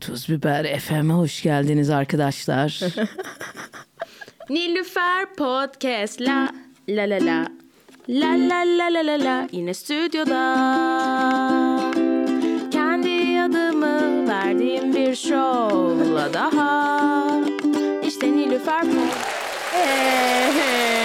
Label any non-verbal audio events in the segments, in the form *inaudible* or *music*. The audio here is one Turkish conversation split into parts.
Tuz Biber FM'e hoş geldiniz arkadaşlar. *laughs* Nilüfer Podcast. La la la la. La la la la la la. Yine stüdyoda. Kendi adımı verdiğim bir şovla daha. İşte Nilüfer Podcast Hey, hey.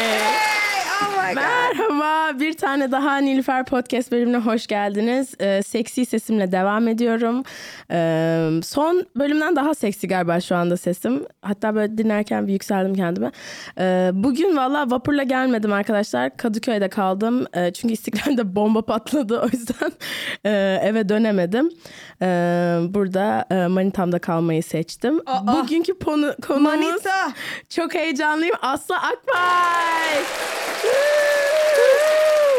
Merhaba, bir tane daha Nilüfer Podcast bölümüne hoş geldiniz. Ee, seksi sesimle devam ediyorum. Ee, son bölümden daha seksi galiba şu anda sesim. Hatta böyle dinlerken bir yükseldim kendime. Ee, bugün valla vapurla gelmedim arkadaşlar. Kadıköy'de kaldım. Ee, çünkü İstiklal'de *laughs* bomba patladı. O yüzden e, eve dönemedim. Ee, burada e, Manitam'da kalmayı seçtim. Bugünkü konu, konumuz... Manita. Çok heyecanlıyım. Aslı Akbay. *laughs*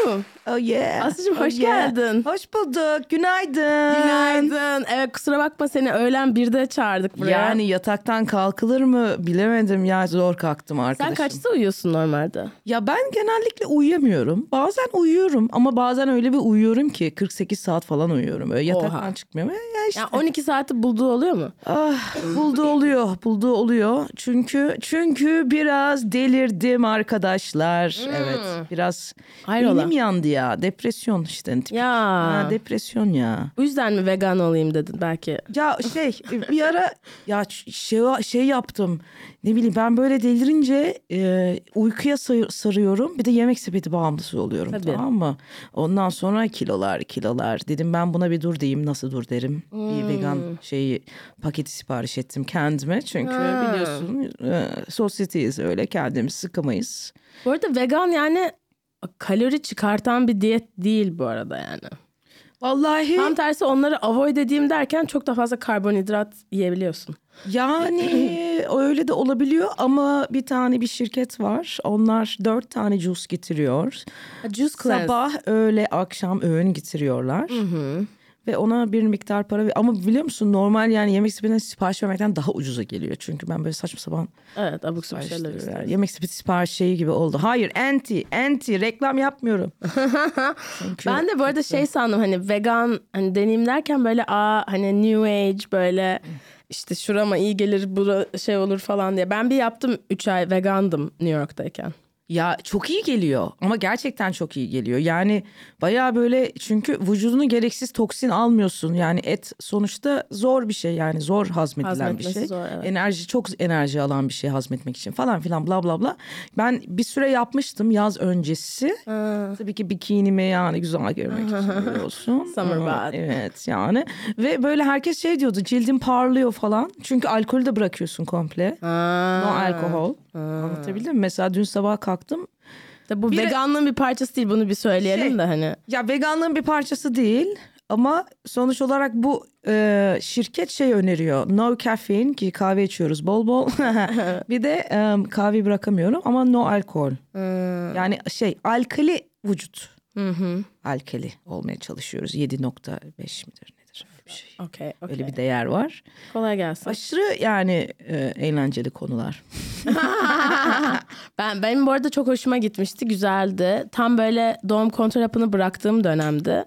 you. Oh yeah. Aslıcığım, Oh hoş geldin. Hoş bulduk. Günaydın. Günaydın. Evet kusura bakma seni öğlen birde çağırdık buraya. Yani yataktan kalkılır mı bilemedim ya zor kalktım sen arkadaşım. kaçta uyuyorsun normalde? Ya ben genellikle uyuyamıyorum. Bazen uyuyorum ama bazen öyle bir uyuyorum ki 48 saat falan uyuyorum. Öyle yataktan Oha. çıkmıyorum. Ya işte. Yani 12 saati bulduğu oluyor mu? Ah, buldu oluyor, buldu oluyor. Çünkü çünkü biraz delirdim arkadaşlar. Evet, biraz Hayrola? benim yandı ya. Depresyon işte. Tipik. Ya. Ha, depresyon ya. Bu yüzden mi vegan olayım dedin belki? Ya şey bir ara ya şey şey yaptım. Ne bileyim ben böyle delirince e, uykuya sarıyorum. Bir de yemek sepeti bağımlısı oluyorum Tabii. tamam mı? Ondan sonra kilolar kilolar. Dedim ben buna bir dur diyeyim. Nasıl dur derim. Bir vegan şeyi paketi sipariş ettim kendime. Çünkü Ha. biliyorsun e, sosyetiyiz öyle kendimiz sıkamayız. Bu arada vegan yani kalori çıkartan bir diyet değil bu arada yani. Vallahi Tam tersi onları avoid edeyim derken çok da fazla karbonhidrat yiyebiliyorsun. Yani *clears throat* öyle de olabiliyor ama bir tane bir şirket var. Onlar dört tane juice getiriyor. Ha, Juice cleanse. Sabah, öğle, akşam öğün getiriyorlar. Ve ona bir miktar para ama biliyor musun normal yani yemek sepetinden sipariş vermekten daha ucuza geliyor. Çünkü ben böyle saçma sapan Evet abuk sabuk şeyler ver- Yemek sepeti sipariş şeyi gibi oldu. Hayır anti anti reklam yapmıyorum. *laughs* Çünkü Ben de bu arada şey sandım hani vegan hani deneyim derken böyle aa hani new age böyle işte şurama iyi gelir bura şey olur falan diye. Ben bir yaptım 3 ay vegandım New York'tayken. Ya çok iyi geliyor ama gerçekten çok iyi geliyor. Yani bayağı böyle çünkü vücudunu gereksiz toksin almıyorsun. Yani et sonuçta zor bir şey yani zor hazmedilen bir şey. zor, evet. Enerji çok enerji alan bir şey hazmetmek için falan filan bla bla bla. Ben bir süre yapmıştım yaz öncesi. Tabii ki bikinimi yani güzel görmek için *laughs* olsun. Summer bath. Evet yani ve böyle herkes şey diyordu cildin parlıyor falan. Çünkü alkolü de bırakıyorsun komple. No alkol. Anlatabildim mi? Mesela dün sabah kalktım. İşte bu Bir veganlığın bir parçası değil bunu bir söyleyelim Şey- de hani. Ya veganlığın bir parçası değil ama sonuç olarak bu e, şirket şey öneriyor. No caffeine ki kahve içiyoruz bol bol. *laughs* bir de e, kahveyi bırakamıyorum ama no alkol. Yani şey alkali vücut. Alkali olmaya çalışıyoruz. 7.5 midir bir şey. Okey okey. Öyle bir değer var. Kolay gelsin. Aşırı yani e, eğlenceli konular. *laughs* Ben benim bu arada çok hoşuma gitmişti, güzeldi. Tam böyle doğum kontrol hapını bıraktığım dönemdi.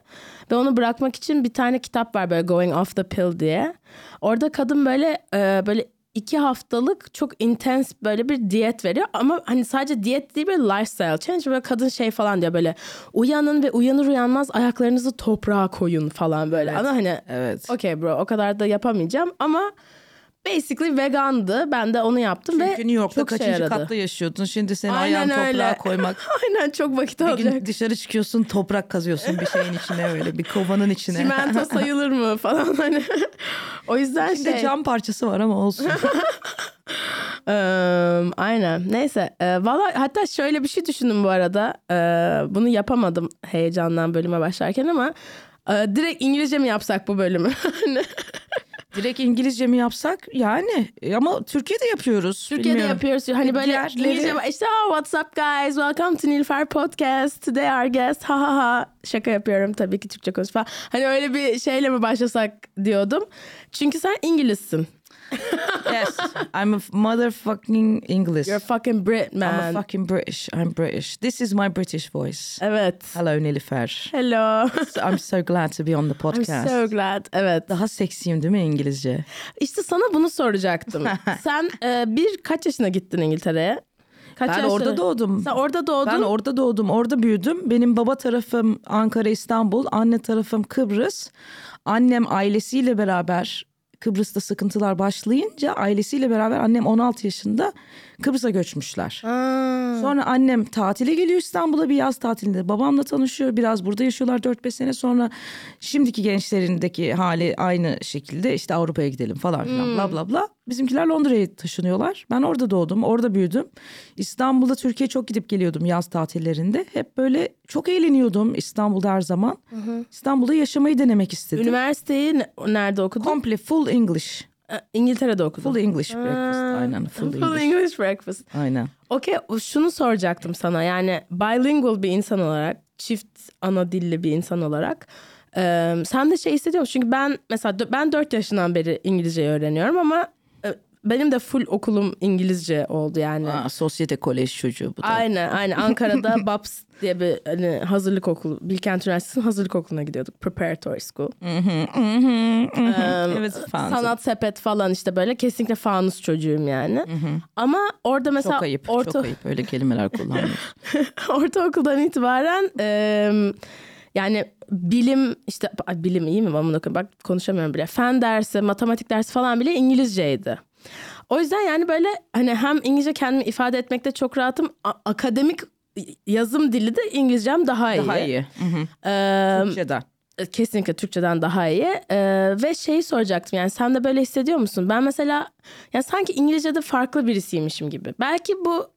Ve onu bırakmak için bir tane kitap var böyle Going Off the Pill diye. Orada kadın böyle e, böyle iki haftalık çok intense böyle bir diyet veriyor. Ama hani sadece diyet değil böyle lifestyle change. Böyle kadın şey falan diyor böyle uyanın ve uyanır uyanmaz ayaklarınızı toprağa koyun falan böyle. Ama hani Evet. okey bro o kadar da yapamayacağım ama basically vegandı. Ben de onu yaptım ve Çünkü New York'ta çok şey kaçıncı yaradı. katta yaşıyordun. Şimdi seni Aynen ayağın toprağa öyle. *laughs* koymak Aynen çok vakit Bir alacak. gün dışarı çıkıyorsun toprak kazıyorsun bir şeyin içine öyle bir kovanın içine. Çimento *laughs* sayılır mı falan hani. o yüzden İçinde şey. cam parçası var ama olsun. *laughs* Eee, aynen. Neyse. Eee Valla hatta şöyle bir şey düşündüm bu arada. Eee, bunu yapamadım heyecandan bölüme başlarken ama eee, direkt İngilizce mi yapsak bu bölümü? Direkt İngilizce mi yapsak yani E, ama Türkiye'de yapıyoruz. Türkiye'de Bilmiyorum. yapıyoruz. Hani böyle Diğerleri- İngilizce işte oh, what's up guys welcome to Nilfer Podcast today our guest ha ha ha şaka yapıyorum tabii ki Türkçe konuş falan. Hani öyle bir şeyle mi başlasak diyordum. Çünkü sen İngilizsin. *laughs* yes, I'm a motherfucking English. You're a fucking Brit I'm man. a fucking British. I'm British. This is my British voice. Evet. Hello Nilüfer. Hello. *laughs* I'm so glad to be on the *laughs* I'm podcast. so glad. Evet. Daha seksiyim değil mi İngilizce? İşte sana bunu soracaktım. Sen e, bir kaç yaşına gittin İngiltere'ye? Kaç Ben yaşına- orada doğdum. Sen orada doğdun. Ben orada doğdum, orada büyüdüm. Benim baba tarafım Ankara, İstanbul, anne tarafım Kıbrıs. Annem ailesiyle beraber Kıbrıs'ta sıkıntılar başlayınca ailesiyle beraber annem 16 yaşında Kıbrıs'a göçmüşler. Aa. Sonra annem tatile geliyor İstanbul'a bir yaz tatilinde. Babamla tanışıyor. Biraz burada yaşıyorlar 4-5 sene sonra. Şimdiki gençlerindeki hali aynı şekilde işte Avrupa'ya gidelim falan filan bla bla bla. Bizimkiler Londra'ya taşınıyorlar. Ben orada doğdum, orada büyüdüm. İstanbul'da Türkiye'ye çok gidip geliyordum yaz tatillerinde. Hep böyle çok eğleniyordum İstanbul'da her zaman. İstanbul'da yaşamayı denemek istedim. Üniversiteyi ne- nerede okudun? Komple full English. E, İngiltere'de okudun. Full English breakfast. Aynen full, Full English. English breakfast. Aynen. Okey şunu soracaktım sana yani bilingual bir insan olarak çift ana dilli bir insan olarak e, sen de şey hissediyor musun? Çünkü ben mesela ben 4 yaşından beri İngilizceyi öğreniyorum ama benim de full okulum İngilizce oldu yani. Aa, sosyete kolej çocuğu bu da. Aynen aynen Ankara'da *laughs* BAPS diye bir hani, hazırlık okulu Bilkent Üniversitesi'nin hazırlık okuluna gidiyorduk preparatory school. evet fancy. Sanat sepet falan işte böyle kesinlikle fanus çocuğum yani. Ama orada mesela Çok ayıp, orta, çok ayıp öyle kelimeler kullanmıyor. *laughs* ortaokuldan itibaren e, yani bilim işte bilim iyi mi bunu bak konuşamıyorum bile. Fen dersi, matematik dersi falan bile İngilizceydi. O yüzden yani böyle hani hem İngilizce kendimi ifade etmekte çok rahatım. a- akademik yazım dili de İngilizcem daha iyi. Daha iyi. Hı hı. Ee, Türkçeden. kesinlikle Türkçeden daha iyi. Ee, ve şeyi soracaktım yani sen de böyle hissediyor musun? Ben mesela yani sanki İngilizce'de farklı birisiymişim gibi. Belki bu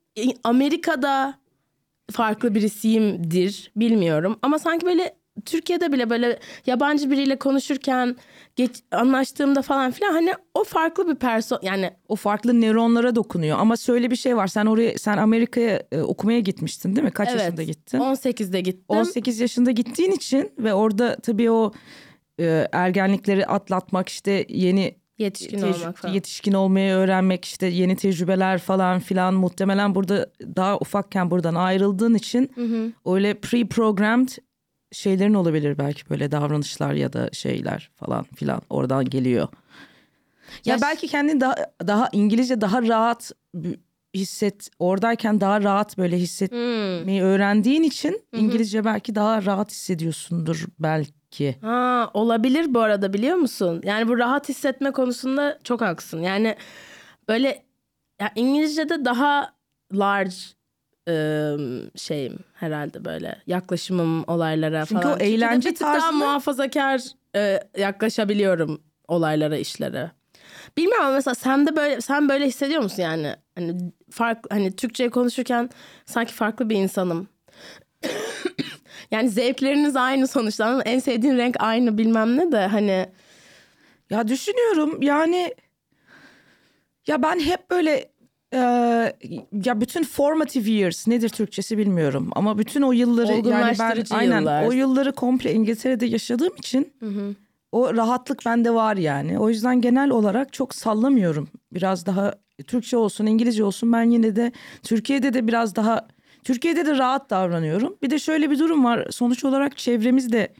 Amerika'da farklı birisiyimdir bilmiyorum. Ama sanki böyle Türkiye'de bile böyle yabancı biriyle konuşurken geç, anlaştığımda falan filan hani o farklı bir person yani O farklı nöronlara dokunuyor. Ama şöyle bir şey var. Sen oraya sen Amerika'ya e, okumaya gitmiştin değil mi? Kaç evet yaşında gittin? 18'de gittim. 18 yaşında gittiğin için ve orada tabii o e, ergenlikleri atlatmak işte yeni Yetişkin tec- olmak falan. yetişkin olmayı öğrenmek işte yeni tecrübeler falan filan muhtemelen burada daha ufakken buradan ayrıldığın için öyle pre-programmed şeylerin olabilir belki böyle davranışlar ya da şeyler falan filan oradan geliyor. Ya, Ya- belki kendini daha daha İngilizce daha rahat hisset oradayken daha rahat böyle hissetmeyi öğrendiğin için İngilizce belki daha rahat hissediyorsundur belki. Ha, olabilir bu arada biliyor musun? Yani bu rahat hissetme konusunda çok haklısın. Yani böyle ya İngilizce'de daha large ım, şeyim herhalde böyle yaklaşımım olaylara Çünkü falan. o eğlence bir tık daha muhafazakar e, yaklaşabiliyorum olaylara, işlere. Bilmiyorum ama mesela sen de böyle sen böyle hissediyor musun yani? Hani fark hani Türkçe konuşurken sanki farklı bir insanım. *coughs* yani zevkleriniz aynı sonuçta. En sevdiğin renk aynı bilmem ne de hani Ya düşünüyorum yani ya ben hep böyle e, ya bütün formative years nedir Türkçesi bilmiyorum ama bütün o yılları yani ben aynen yıllar. o yılları komple İngiltere'de yaşadığım için o rahatlık bende var yani. O yüzden genel olarak çok sallamıyorum. Biraz daha Türkçe olsun, İngilizce olsun ben yine de Türkiye'de de biraz daha Türkiye'de de rahat davranıyorum. Bir de şöyle bir durum var. Sonuç olarak çevremizde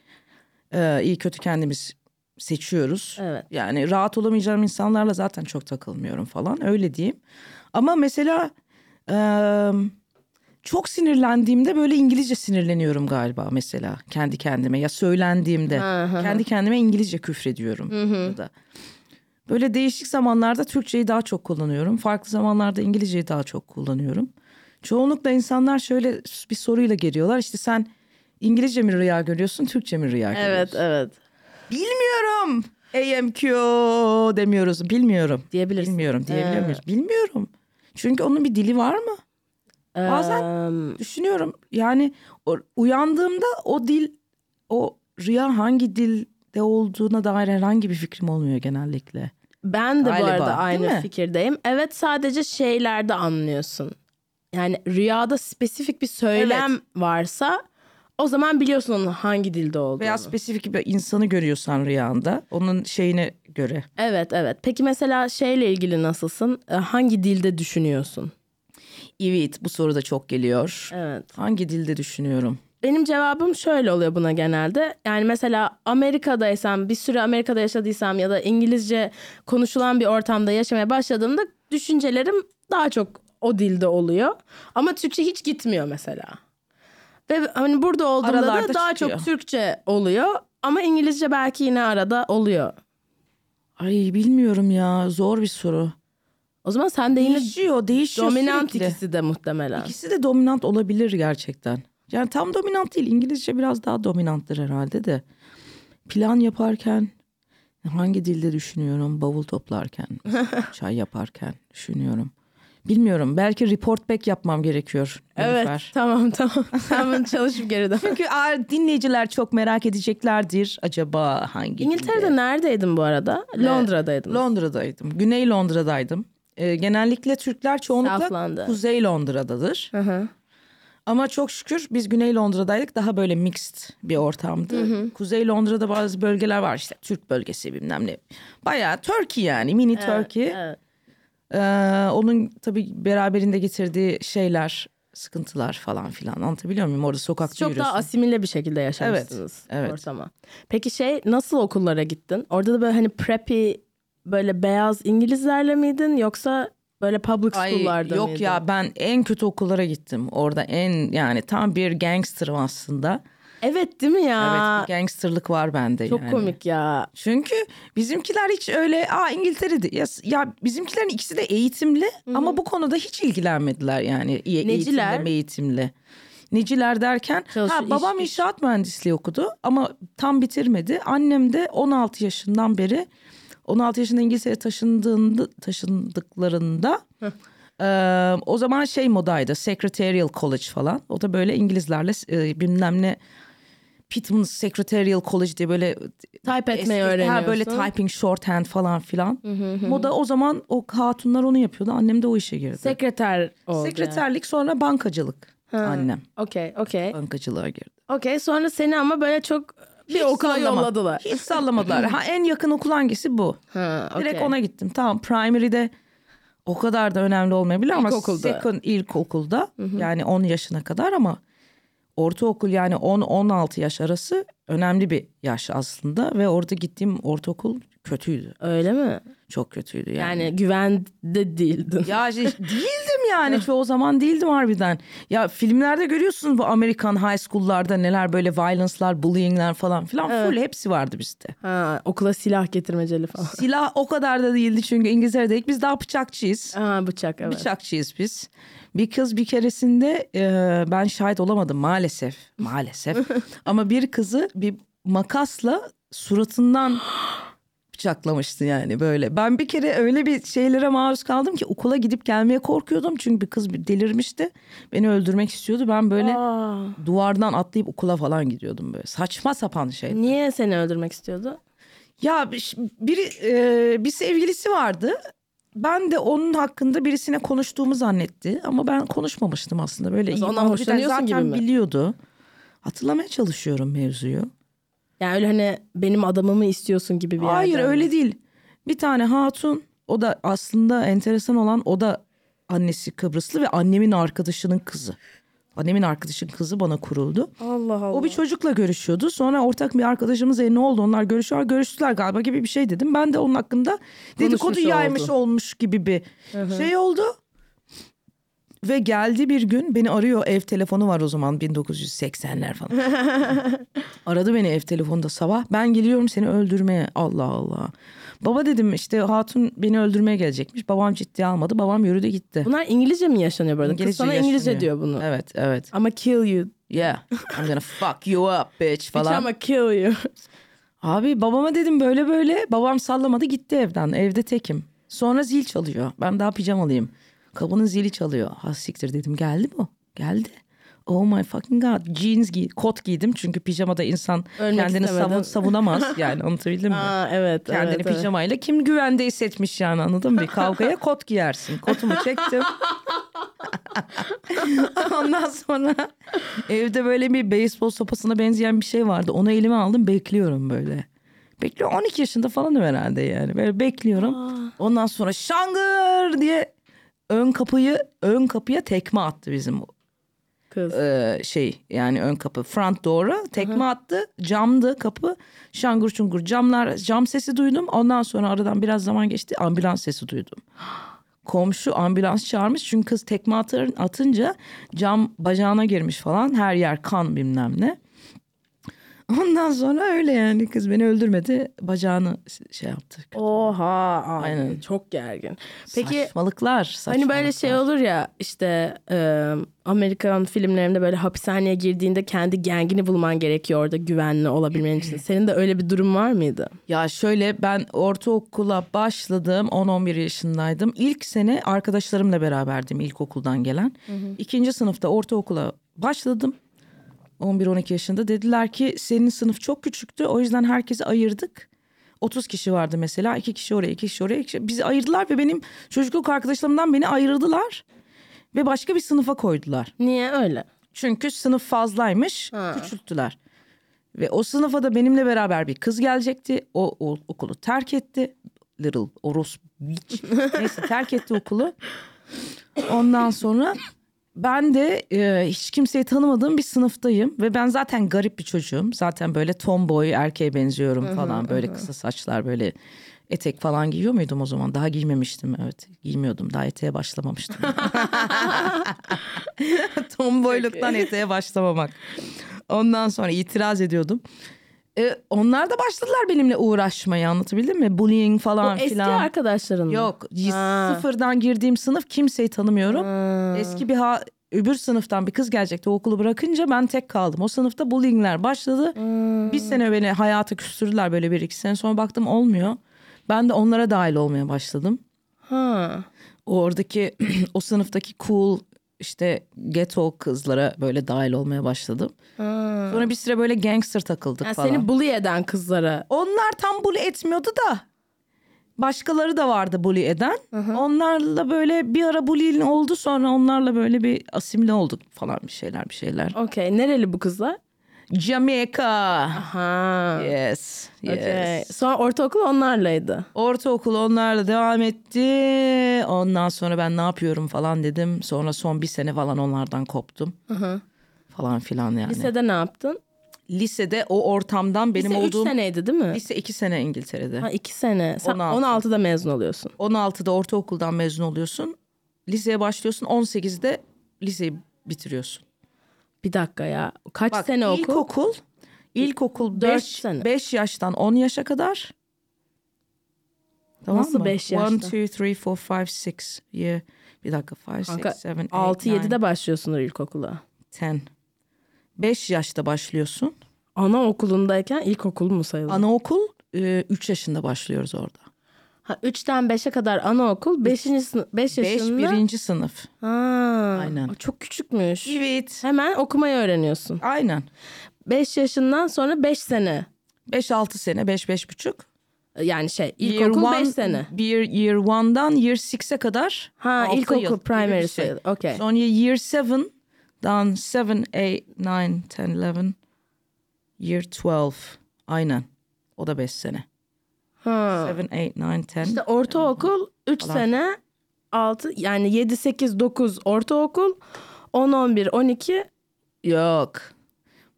e, iyi kötü kendimiz seçiyoruz. Evet. Yani rahat olamayacağım insanlarla zaten çok takılmıyorum falan öyle diyeyim. Ama mesela e, çok sinirlendiğimde böyle İngilizce sinirleniyorum galiba mesela kendi kendime ya söylendiğimde kendi kendime İngilizce küfrediyorum. Ya da. Böyle değişik zamanlarda Türkçeyi daha çok kullanıyorum. Farklı zamanlarda İngilizceyi daha çok kullanıyorum. Çoğunlukla insanlar şöyle bir soruyla geliyorlar. İşte sen İngilizce mi rüya görüyorsun, Türkçe mi rüya görüyorsun? evet evet Bilmiyorum. AMQ demiyoruz. Bilmiyorum. diyebilirsin. Bilmiyorum diyebiliyor muyuz? Bilmiyorum. Çünkü onun bir dili var mı? Bazen Eee, düşünüyorum. Yani uyandığımda o dil, o rüya hangi dilde olduğuna dair herhangi bir fikrim olmuyor genellikle. ben de bu Galiba, arada değil aynı fikirdeyim. Evet sadece şeylerde anlıyorsun. Yani rüyada spesifik bir söylem varsa O zaman biliyorsun onun hangi dilde olduğunu. Veya spesifik bir insanı görüyorsan rüyanda onun şeyine göre. Evet evet. Peki mesela şeyle ilgili nasılsın? E, Hangi dilde düşünüyorsun? Evet bu soru da çok geliyor. Evet. Hangi dilde düşünüyorum? Benim cevabım şöyle oluyor buna genelde. Yani mesela Amerika'daysam, bir süre Amerika'da yaşadıysam ya da İngilizce konuşulan bir ortamda yaşamaya başladığımda düşüncelerim daha çok o dilde oluyor. Ama Türkçe hiç gitmiyor mesela. Ve hani burada olduğumda Aralarda da daha çıkıyor. çok Türkçe oluyor. Ama İngilizce belki yine arada oluyor. Ay bilmiyorum ya zor bir soru. O zaman sen de yine Değişiyor değişiyor dominant sürekli. ikisi de muhtemelen. İkisi de dominant olabilir gerçekten. Yani tam dominant değil. İngilizce biraz daha dominanttır herhalde de. Plan yaparken hangi dilde düşünüyorum? Bavul toplarken, *laughs* çay yaparken düşünüyorum. Bilmiyorum. Belki report back yapmam gerekiyor. Evet Nilüfer. tamam tamam. *laughs* Bunu çalışıp geri dön. Çünkü aa, dinleyiciler çok merak edeceklerdir. Acaba hangi İngiltere'de dilde? neredeydin bu arada? Londra'daydın. Londra'daydım. Güney Londra'daydım. Ee, genellikle Türkler çoğunlukla. Kuzey Londra'dadır. Hı hı. Ama çok şükür biz Güney Londra'daydık. Daha böyle mixed bir ortamdı. Kuzey Londra'da bazı bölgeler var işte Türk bölgesi bilmem ne. Bayağı Turkey yani mini Turkey. Evet. Ee, onun tabii beraberinde getirdiği şeyler, sıkıntılar falan filan. Anlatabiliyor muyum? Orada sokakta Çok yürüyorsun. daha asimile bir şekilde yaşamışsınız Evet, evet. ortama. Peki şey nasıl okullara gittin? Orada da böyle hani preppy böyle beyaz İngilizlerle miydin yoksa böyle public school'larda yok mıydın? ya ben en kötü okullara gittim. Orada en yani tam bir gangsterım aslında. Evet değil mi ya? Evet bir gangsterlık var bende Çok yani. komik ya. Çünkü bizimkiler hiç öyle aa İngiltere'de ya, ya bizimkilerin ikisi de eğitimli ama bu konuda hiç ilgilenmediler yani e- Neciler? eğitimle eğitimli. Neciler derken Çalışıyor, ha, babam iş- iş. inşaat mühendisliği okudu ama tam bitirmedi. Annem de 16 yaşından beri 16 yaşında İngiltere'ye taşındığında taşındıklarında e, o zaman şey modaydı Secretarial College falan. O da böyle İngilizlerle e, bilmem ne Pittman Secretarial College diye böyle Type etmeyi öğreniyorsun. Ha böyle typing shorthand falan filan. Moda o zaman o hatunlar onu yapıyordu. Annem de o işe girdi. Sekreter oldu. Sekreterlik sonra bankacılık. Annem Okey okey. bankacılığa girdi. Okey sonra seni ama böyle çok bir Hiç okula sallama. yolladılar. Hiç sallamadılar. *laughs* ha en yakın okul hangisi bu? Ha, Direkt okey. ona gittim. Tamam primary'de o kadar da önemli olmayabilir ama İlkokulda. second ilkokulda yani 10 yaşına kadar ama ortaokul yani 10-16 yaş arası önemli bir yaş aslında ve orada gittiğim ortaokul kötüydü. Öyle mi? Çok kötüydü yani. Yani güvende değildin. Ya işte *laughs* değildim yani çoğu zaman değildim harbiden. Ya filmlerde görüyorsunuz bu Amerikan high school'larda neler böyle violence'lar, bullying'ler falan filan full hepsi vardı bizde. Ha, okula silah getirmeceli falan. *laughs* Silah o kadar da değildi çünkü İngiltere'deydik biz daha bıçakçıyız. Ha, bıçak evet. Bıçakçıyız biz. Bir kız bir keresinde e, ben şahit olamadım maalesef. Maalesef. *laughs* Ama bir kızı bir makasla suratından bıçaklamıştı yani böyle. Ben bir kere öyle bir şeylere maruz kaldım ki okula gidip gelmeye korkuyordum. Çünkü bir kız delirmişti. Beni öldürmek istiyordu. Ben böyle Aa, duvardan atlayıp okula falan gidiyordum böyle. Saçma sapan şey. niye seni öldürmek istiyordu? Ya bir- biri e, bir sevgilisi vardı. Ben de onun hakkında birisine konuştuğumu zannetti ama ben konuşmamıştım aslında. Böyle iyi ondan hoşlanıyorsun zaten gibi mi? biliyordu. Hatırlamaya çalışıyorum mevzuyu. Yani öyle hani benim adamımı istiyorsun gibi bir Hayır yerden öyle değil. Bir tane hatun o da aslında enteresan olan o da annesi Kıbrıslı ve annemin arkadaşının kızı. Annemin arkadaşının kızı bana kuruldu. Allah Allah. O bir çocukla görüşüyordu. Sonra ortak bir arkadaşımız e, ne oldu onlar görüşüyor görüştüler galiba gibi bir şey dedim. Ben de onun hakkında dedikodu Konuşmuş yaymış oldu. olmuş gibi bir şey oldu. Ve geldi bir gün beni arıyor ev telefonu var o zaman 1980'ler falan. *laughs* Aradı beni ev telefonunda sabah. Ben geliyorum seni öldürmeye. Allah Allah. Baba dedim işte hatun beni öldürmeye gelecekmiş. Babam ciddiye almadı. Babam yürüdü gitti. Bunlar İngilizce mi yaşanıyor burada? Kız sana İngilizce yaşanıyor. diyor bunu. Evet evet. Ama kill you. Yeah. I'm gonna fuck you up bitch Falan. Ama kill you. Abi babama dedim böyle böyle. Babam sallamadı gitti evden. Evde tekim. Sonra zil çalıyor. Ben daha pijamalıyım. Kapının zili çalıyor. Ha siktir dedim. Geldi mi o? Geldi. Oh my fucking god. Jeans giy, kot giydim. Çünkü pijamada insan Ölmek kendini istemedin. savun, savunamaz. *laughs* Yani anlatabildim mi? Aa, evet. Kendini evet, evet. pijamayla kim güvende hissetmiş yani anladın mı? Bir kavgaya kot giyersin. Kotumu çektim. *laughs* Ondan sonra evde böyle bir beyzbol sopasına benzeyen bir şey vardı. Onu elime aldım bekliyorum böyle. Bekliyorum 12 yaşında falanım herhalde yani. Böyle bekliyorum. Ondan sonra şangır diye ön kapıyı ön kapıya tekme attı bizim Kız. e, şey yani ön kapı front door'a tekme attı camdı kapı şangur çungur camlar cam sesi duydum ondan sonra aradan biraz zaman geçti ambulans sesi duydum. Komşu ambulans çağırmış çünkü kız tekme atır, atınca cam bacağına girmiş falan her yer kan bilmem ne. *laughs* Ondan sonra öyle yani kız beni öldürmedi bacağını şey yaptı. Oha. Abi, Aynen. Çok gergin. Peki saçmalıklar, Hani böyle şey saçmalıklar. olur ya işte e, Amerikan filmlerinde böyle hapishaneye girdiğinde kendi gengini bulman gerekiyor orada güvenli olabilmen için. Senin de öyle bir durum var mıydı? Ya şöyle ben ortaokula başladım 10-11 yaşındaydım. İlk sene arkadaşlarımla beraberdim ilkokuldan gelen. İkinci sınıfta ortaokula başladım. 11-12 yaşında dediler ki senin sınıf çok küçüktü o yüzden herkesi ayırdık. 30 kişi vardı mesela iki kişi oraya iki kişi oraya. iki kişi- Bizi ayırdılar ve benim çocukluk arkadaşlarımdan beni ayırdılar. Ve başka bir sınıfa koydular. Niye öyle? Çünkü sınıf fazlaymış, Ha. küçülttüler. Ve o sınıfa da benimle beraber bir kız gelecekti. O, o okulu terk etti. Little Oros bitch. *laughs* Neyse terk etti okulu. Ondan sonra ben de e, hiç kimseyi tanımadığım bir sınıftayım. Ve ben zaten garip bir çocuğum. Zaten böyle tomboy erkeğe benziyorum falan. Böyle kısa saçlar böyle etek falan giyiyor muydum o zaman? Daha giymemiştim evet. Giymiyordum. Daha eteğe başlamamıştım. *laughs* *laughs* Tomboyluktan eteğe başlamamak. Ondan sonra itiraz ediyordum. E, onlar da başladılar benimle uğraşmaya anlatabildim mi? Bullying O falan eski filan. arkadaşların mı? Yok Ha. sıfırdan girdiğim sınıf kimseyi tanımıyorum. Ha. Eski bir ha, öbür sınıftan bir kız gelecekti o okulu bırakınca ben tek kaldım. O sınıfta bullyingler başladı. Bir sene beni hayata küstürdüler böyle bir iki sene sonra baktım olmuyor. Ben de onlara dahil olmaya başladım. Ha. Oradaki *clears throat* o sınıftaki cool işte ghetto kızlara böyle dahil olmaya başladım. Ha. Sonra bir süre böyle gangster takıldık Yani falan. seni bully eden kızlara. Onlar tam bully etmiyordu da. Başkaları da vardı bully eden. Onlarla böyle bir ara bullying oldu sonra onlarla böyle bir asimile olduk falan bir şeyler bir şeyler. Okey. Nereli bu kızlar? Jamaica. Ha. Yes. Yes. Okey. Sonra ortaokul onlarlaydı. Ortaokul onlarla devam etti. Ondan sonra ben ne yapıyorum falan dedim. Sonra son bir sene falan onlardan koptum. hı. Falan filan yani. Lisede ne yaptın? Lisede o ortamdan benim Lise 3 olduğum... seneydi değil mi? Lise iki sene İngiltere'de. Ha 2 sene. Sen 16. 16'da mezun oluyorsun. 16'da ortaokuldan mezun oluyorsun. Liseye başlıyorsun. 18'de liseyi bitiriyorsun. Bir dakika ya. Kaç Bak sene okul? ilkokul, ilkokul Dört 5 sene. 5 yaştan 10 yaşa kadar. Tamam Nasıl mı? beş 1, yaşta? 2, 3, 4, 5, 6 year. Bir dakika 5, 6, Kanka 7, 8, 6-7'de başlıyorsunuz ilkokula. 10. 5 yaşta başlıyorsun. Anaokulundayken ilkokul mu sayılır? Anaokul 3 yaşında başlıyoruz orada. Ha, 3'ten 5'e kadar anaokul. 5. sınıf 5 5 yaşında. birinci sınıf. Ha, Aynen. o Çok küçükmüş. Evet. Hemen okumayı öğreniyorsun. Aynen. 5 yaşından sonra 5 sene. 5-6 sene, 5 buçuk. Yani şey ilkokul 5 sene. Bir year one'dan year six'e kadar. Ha altı ilkokul yıl primary şey. sayılır. Okey. Sonra year seven'dan seven, eight, nine, ten, eleven, year twelve. Aynen. O da beş sene. Ha. Seven, eight, nine, ten. İşte ortaokul 3 Falan. sene 6 yani 7 8 9 ortaokul 10 11 12 Yok.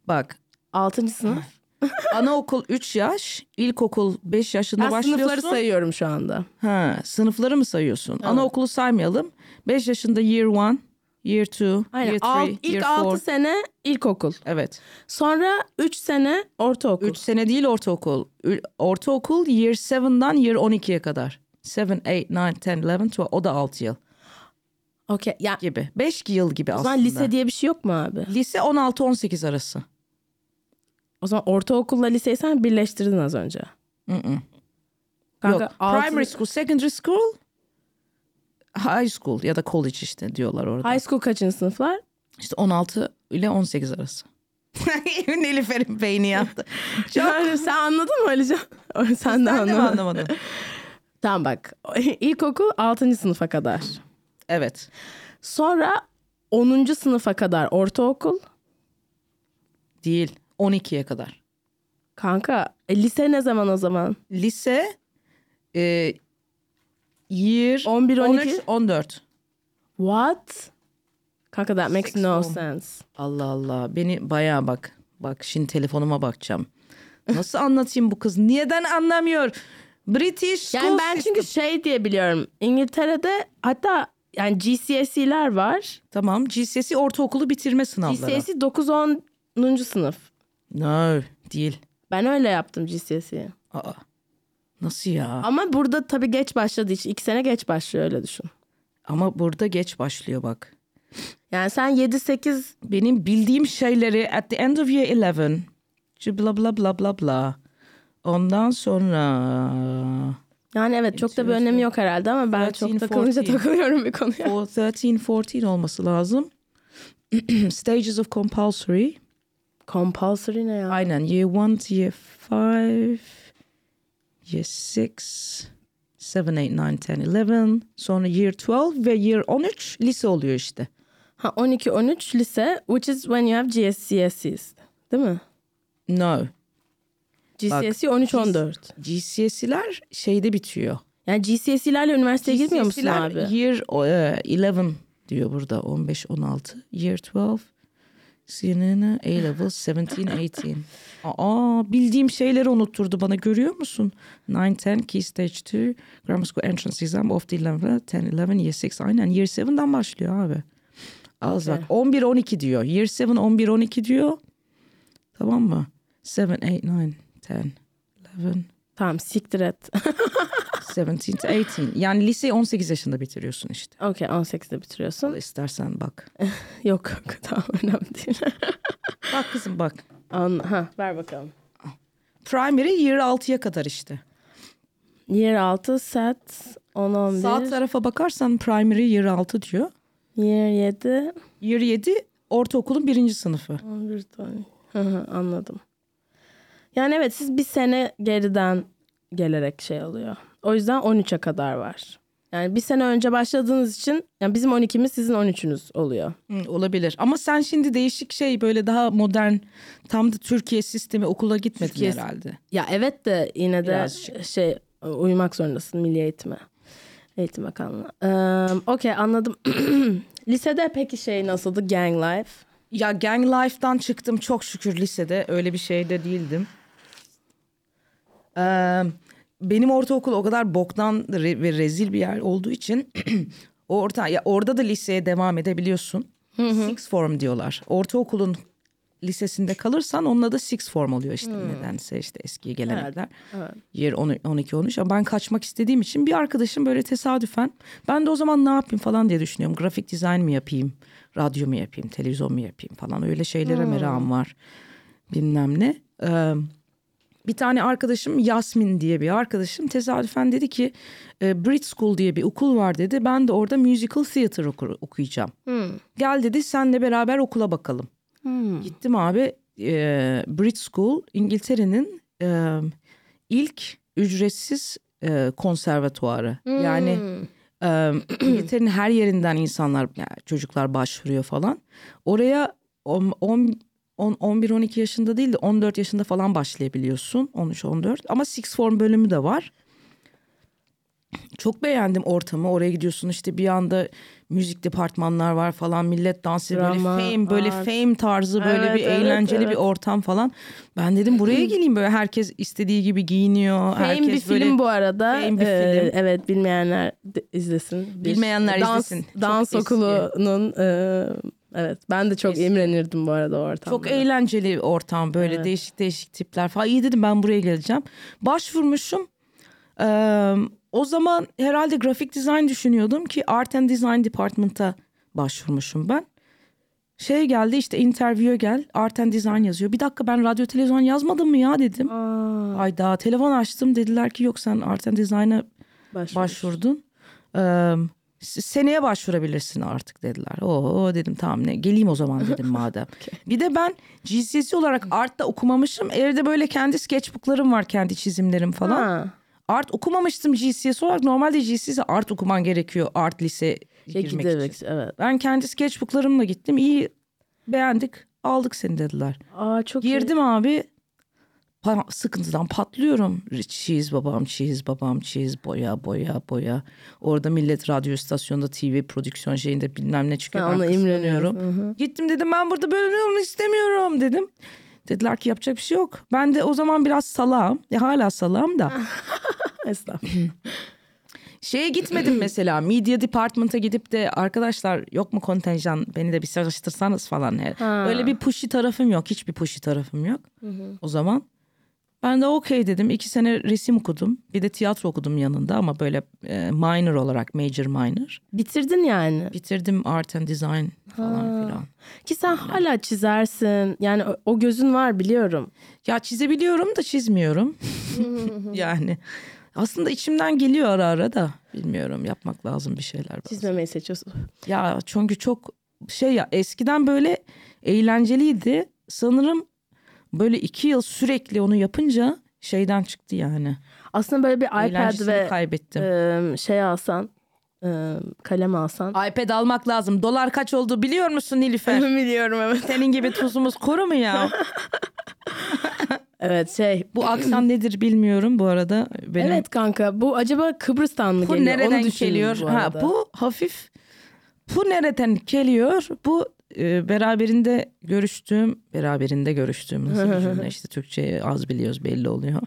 Bak 6. sınıf. *laughs* anaokul 3 yaş, ilkokul 5 yaşında Ben başlıyorsun. sınıfları sayıyorum şu anda. Ha, sınıfları mı sayıyorsun? Anaokulu saymayalım. 5 yaşında year one, year two, Aynen. year Alt, three, ilk year 6 four. sene ilkokul. Evet. Sonra 3 sene ortaokul. 3 sene değil ortaokul. Ü- Ortaokul year 7'dan year 12'ye kadar. 7, 8, 9, 10, 11, 12. O da 6 yıl Okey. Ya gibi. 5 yıl gibi o aslında. zaman lise diye bir şey yok mu abi? Lise 16-18 arası. O zaman ortaokulla liseyi sen birleştirdin az önce. Kanka, Yok. altı- Primary school, secondary school, high school ya da college işte diyorlar orada. High school kaçıncı sınıflar? İşte 16 ile 18 arası. *laughs* Nilüfer'in beyni yattı. *laughs* Çok Yani sen anladın mı Alican? *laughs* sen de ben de anlamadın. anlamadım. Tamam bak. İlkokul 6. sınıfa kadar. Evet. Sonra 10. sınıfa kadar ortaokul. Değil. 12'ye kadar. Kanka e, lise ne zaman o zaman? Lise e, year 11, 12? 13, 14. What? Kanka that makes no sense. Allah Allah. Beni bayağı bak. Bak şimdi telefonuma bakacağım. Nasıl anlatayım bu kız? Niyeden anlamıyor? British school Yani ben çünkü şey diye biliyorum. İngiltere'de hatta yani GCSE'ler var. Tamam GCSE ortaokulu bitirme sınavları. GCSE 9-10. sınıf. No değil. Ben öyle yaptım GCSE'yi. Aa. Nasıl ya? Ama burada tabii geç başladığı için iki sene geç başlıyor öyle düşün. Ama burada geç başlıyor bak. Yani sen 7-8 Benim bildiğim şeyleri at the end of year 11 şu bla bla bla bla bla. Ondan sonra yani evet çok da bir önemi yok herhalde ama ben 13, çok takılınca 14. takılıyorum bir konuya. o 13 14 olması lazım. *clears throat* Stages of compulsory. Compulsory ne ya? Aynen year 1 to year 5 year 6 7 8 9 10 11 sonra year 12 ve year 13 lise oluyor işte. Ha 12-13 lise which is when you have GCSEs. Değil mi? No. GCSE 13-14. GCSE'ler şeyde bitiyor. Yani GCSE'lerle üniversiteye girmiyor musun GCSE'ler abi? Year e, 11 diyor burada 15 16. Year 12 CNN A level 17 18. Aa bildiğim şeyleri unutturdu bana görüyor musun? 9 10 Key Stage 2 Grammar School Entrance Exam of the 11 10 11 Year 6 aynen Year 7'den başlıyor abi. Az bak 11 12 diyor. Year 7 11 12 diyor. Tamam mı? 7 8 9 10 11 Tamam siktir et. *laughs* 17 to 18. Yani liseyi 18 yaşında bitiriyorsun işte. Okey 18'de bitiriyorsun. Al istersen bak. *laughs* Yok kanka *laughs* tamam önemli değil. *laughs* Bak kızım bak. An ha ver bakalım. Primary year 6'ya kadar işte. Year 6 set 10-11. Sağ tarafa bakarsan primary year 6 diyor. Year 7 Year 7 ortaokulun birinci sınıfı. 11 tane. Anladım. Yani evet siz bir sene geriden gelerek şey oluyor. O yüzden 13'e kadar var. Yani bir sene önce başladığınız için yani bizim 12'miz sizin 13'ünüz oluyor. Hı, olabilir. Ama sen şimdi değişik şey böyle daha modern tam da Türkiye sistemi okula gitmedin Türkiye- herhalde. Ya evet de yine de Birazcık. şey uymak zorundasın Milli Eğitime. Eğitim Bakanlığı. Ee, Okey anladım. *clears throat* Lisede peki şey nasıldı gang life? Ya gang life'dan çıktım çok şükür lisede. Öyle bir şeyde değildim. Ee, benim ortaokul o kadar boktan re- ve rezil bir yer olduğu için *clears throat* o orta ya orada da liseye devam edebiliyorsun. Six form diyorlar. Ortaokulun lisesinde kalırsan onun adı six form oluyor işte nedense işte eski gelenekler. Yer 12 13 ama ben kaçmak istediğim için bir arkadaşım böyle tesadüfen ben de o zaman ne yapayım falan diye düşünüyorum. Grafik dizayn mı yapayım, radyo mu yapayım, televizyon mu yapayım falan öyle şeylere merakım var. Bilmem ne. Ee, bir tane arkadaşım Yasmin diye bir arkadaşım tesadüfen dedi ki e, Brit School diye bir okul var dedi. Ben de orada musical theater okur, okuyacağım. Gel dedi senle beraber okula bakalım. Gittim abi e, Brit School İngiltere'nin e, ilk ücretsiz e, konservatuarı. Yani e, *clears throat* İngiltere'nin her yerinden insanlar yani çocuklar başvuruyor falan. Oraya 10 11-12 yaşında değil de 14 yaşında falan başlayabiliyorsun. 13-14 ama Six Form bölümü de var. Çok beğendim ortamı. Oraya gidiyorsun işte bir anda müzik departmanlar var falan. Millet dans ediyor. Böyle fame böyle art. fame tarzı böyle Evet, bir evet, eğlenceli bir evet. ortam falan. Ben dedim buraya geleyim böyle herkes istediği gibi giyiniyor. Fame herkes bir böyle film bu arada. Fame bir Ee, film. Evet bilmeyenler izlesin. Bir Bilmeyenler dans, izlesin. Çok Dans eski. okulunun e, evet ben de çok Eski. imrenirdim bu arada ortamda. Çok eğlenceli ortam böyle Evet. değişik değişik tipler falan. İyi dedim ben buraya geleceğim. Başvurmuşum. Ee, o zaman herhalde grafik dizayn düşünüyordum ki Art and Design Department'a başvurmuşum ben. Şey geldi işte interview'e gel Art and Design yazıyor. Bir dakika ben radyo televizyon yazmadım mı ya dedim. Aa, Ayda telefon açtım dediler ki yok sen Art and Design'a başvurdun. Ee, seneye başvurabilirsin artık dediler. Oo dedim tamam ne geleyim o zaman dedim *laughs* madem. Bir de ben GCSE olarak art'ta okumamışım. Evde böyle kendi sketchbooklarım var kendi çizimlerim falan. Ha. art okumamıştım GCS olarak. Normalde GCS'e art okuman gerekiyor art lise Ya girmek giderek, için. evet. Ben kendi sketchbooklarımla gittim. İyi beğendik aldık seni dediler. Aa çok iyi. Girdim abi pa- sıkıntıdan patlıyorum. Cheese babam, cheese babam, cheese boya boya boya. Orada millet radyo istasyonunda TV prodüksiyon şeyinde bilmem ne çıkıyor. Ben ona kıskanıyorum. imreniyorum. Gittim dedim ben burada böyle olmak istemiyorum dedim. Dediler ki yapacak bir şey yok. Ben de o zaman biraz salağım. Ya hala salağım da. *laughs* Estağfurullah. *laughs* Şeye gitmedim mesela. Media department'a gidip de arkadaşlar yok mu kontenjan beni de bir çalıştırsanız falan. Ha. Öyle bir pushy tarafım yok. Hiçbir pushy tarafım yok. O zaman ben de okey dedim. İki sene resim okudum. Bir de tiyatro okudum yanında ama böyle e, minor olarak major minor. Bitirdin yani. Bitirdim art and design falan filan. Ki sen hala çizersin. Yani o, o gözün var biliyorum. Ya çizebiliyorum da çizmiyorum. *laughs* yani aslında içimden geliyor ara ara da bilmiyorum yapmak lazım bir şeyler. bazen. Çizmemeyi seçiyorsun. Ya çünkü çok şey ya eskiden böyle eğlenceliydi. Sanırım böyle iki yıl sürekli onu yapınca şeyden çıktı yani. Aslında böyle bir iPad ve kaybettim. e, şey alsan, e, kalem alsan. iPad almak lazım. Dolar kaç oldu biliyor musun Nilüfer? *laughs* Biliyorum evet. Senin gibi tuzumuz kuru mu ya? *laughs* Evet şey. Bu aksan nedir bilmiyorum bu arada. Benim Evet kanka bu acaba Kıbrıs'tan mı bu geliyor? nereden Onu geliyor? bu ha arada. bu hafif bu nereden geliyor? Bu e, beraberinde görüştüğüm, beraberinde görüştüğüm nasıl bir *laughs* cümle işte Türkçeyi az biliyoruz belli oluyor.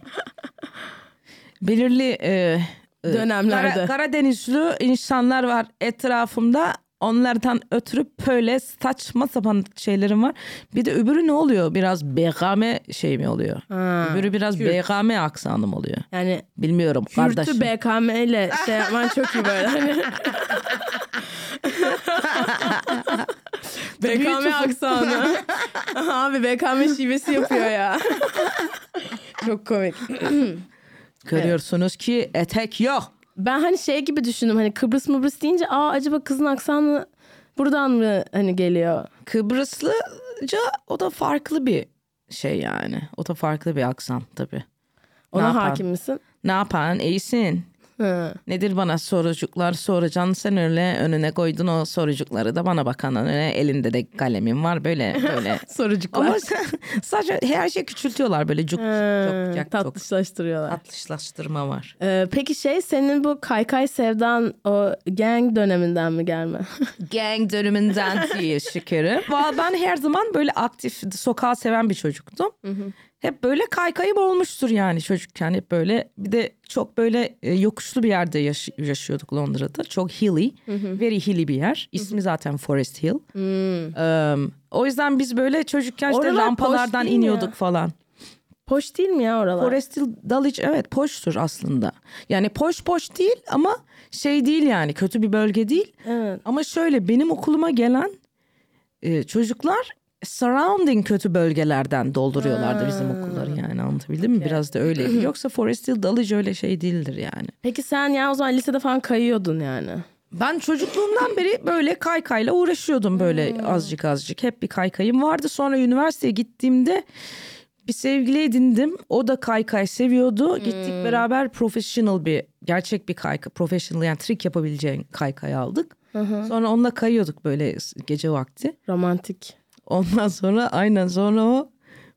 Belirli e, e, Dönemlerde. Kara- Karadenizli insanlar var etrafımda. Onlardan ötürü böyle saçma sapan şeylerim var. Bir de öbürü ne oluyor? Biraz BKM şey mi oluyor? Ha, öbürü biraz Kürt. BKM aksanım oluyor. Yani Bilmiyorum kardeşim. Kürt'ü BKM ile şey yapman çok iyi böyle. *laughs* *laughs* BKM aksanı. *laughs* Abi BKM şivesi yapıyor ya. çok komik. Görüyorsunuz ki etek yok. Ben hani şey gibi düşündüm hani Kıbrıs Mıbrıs deyince aa acaba kızın aksanı buradan mı hani geliyor? Kıbrıslıca o da farklı bir şey yani. O da farklı bir aksan tabii. Ona yapan? hakim misin? Ne yapan? İyisin. Hı. Nedir bana sorucuklar soracaksın sen öyle önüne koydun o sorucukları da bana bakan önüne elinde de kalemin var böyle böyle. *laughs* Sorucuklar. Ama sadece her şey küçültüyorlar böyle cuk Hı, çok çok tatlışlaştırıyorlar. tatlışlaştırma var. Ee, peki şey senin bu kaykay sevdan o gang döneminden mi gelme? *laughs* Gang döneminden şekerim. *laughs* Valla ben her zaman böyle aktif sokağı seven bir çocuktum. Hep böyle kaykayım olmuştur yani çocukken hep böyle. Bir de çok böyle e, yokuşlu bir yerde yaş- yaşıyorduk Londra'da. Çok hilly, very hilly bir yer. İsmi zaten Forest Hill. Um, o yüzden biz böyle çocukken işte Oralar mi iniyorduk ya? falan. Poş değil mi ya oralar? Forest Hill Dulwich evet poştur aslında. Yani poş poş değil ama şey değil yani kötü bir bölge değil. Evet. Ama şöyle benim okuluma gelen e, çocuklar surrounding kötü bölgelerden dolduruyorlardı bizim okulları yani anlatabildim mi? Biraz da öyleydi. *clears throat* Yoksa Forest Hill Dulwich öyle şey değildir yani. Peki sen ya o zaman lisede falan kayıyordun yani. Ben çocukluğumdan beri böyle kaykayla uğraşıyordum böyle azıcık azıcık. Hep bir kaykayım vardı. Sonra üniversiteye gittiğimde bir sevgili edindim. O da kaykay seviyordu. Gittik beraber professional bir gerçek bir kaykay, professional yani trik yapabileceğin kaykay aldık. Sonra onunla kayıyorduk böyle gece vakti. Romantik. Ondan sonra aynen sonra o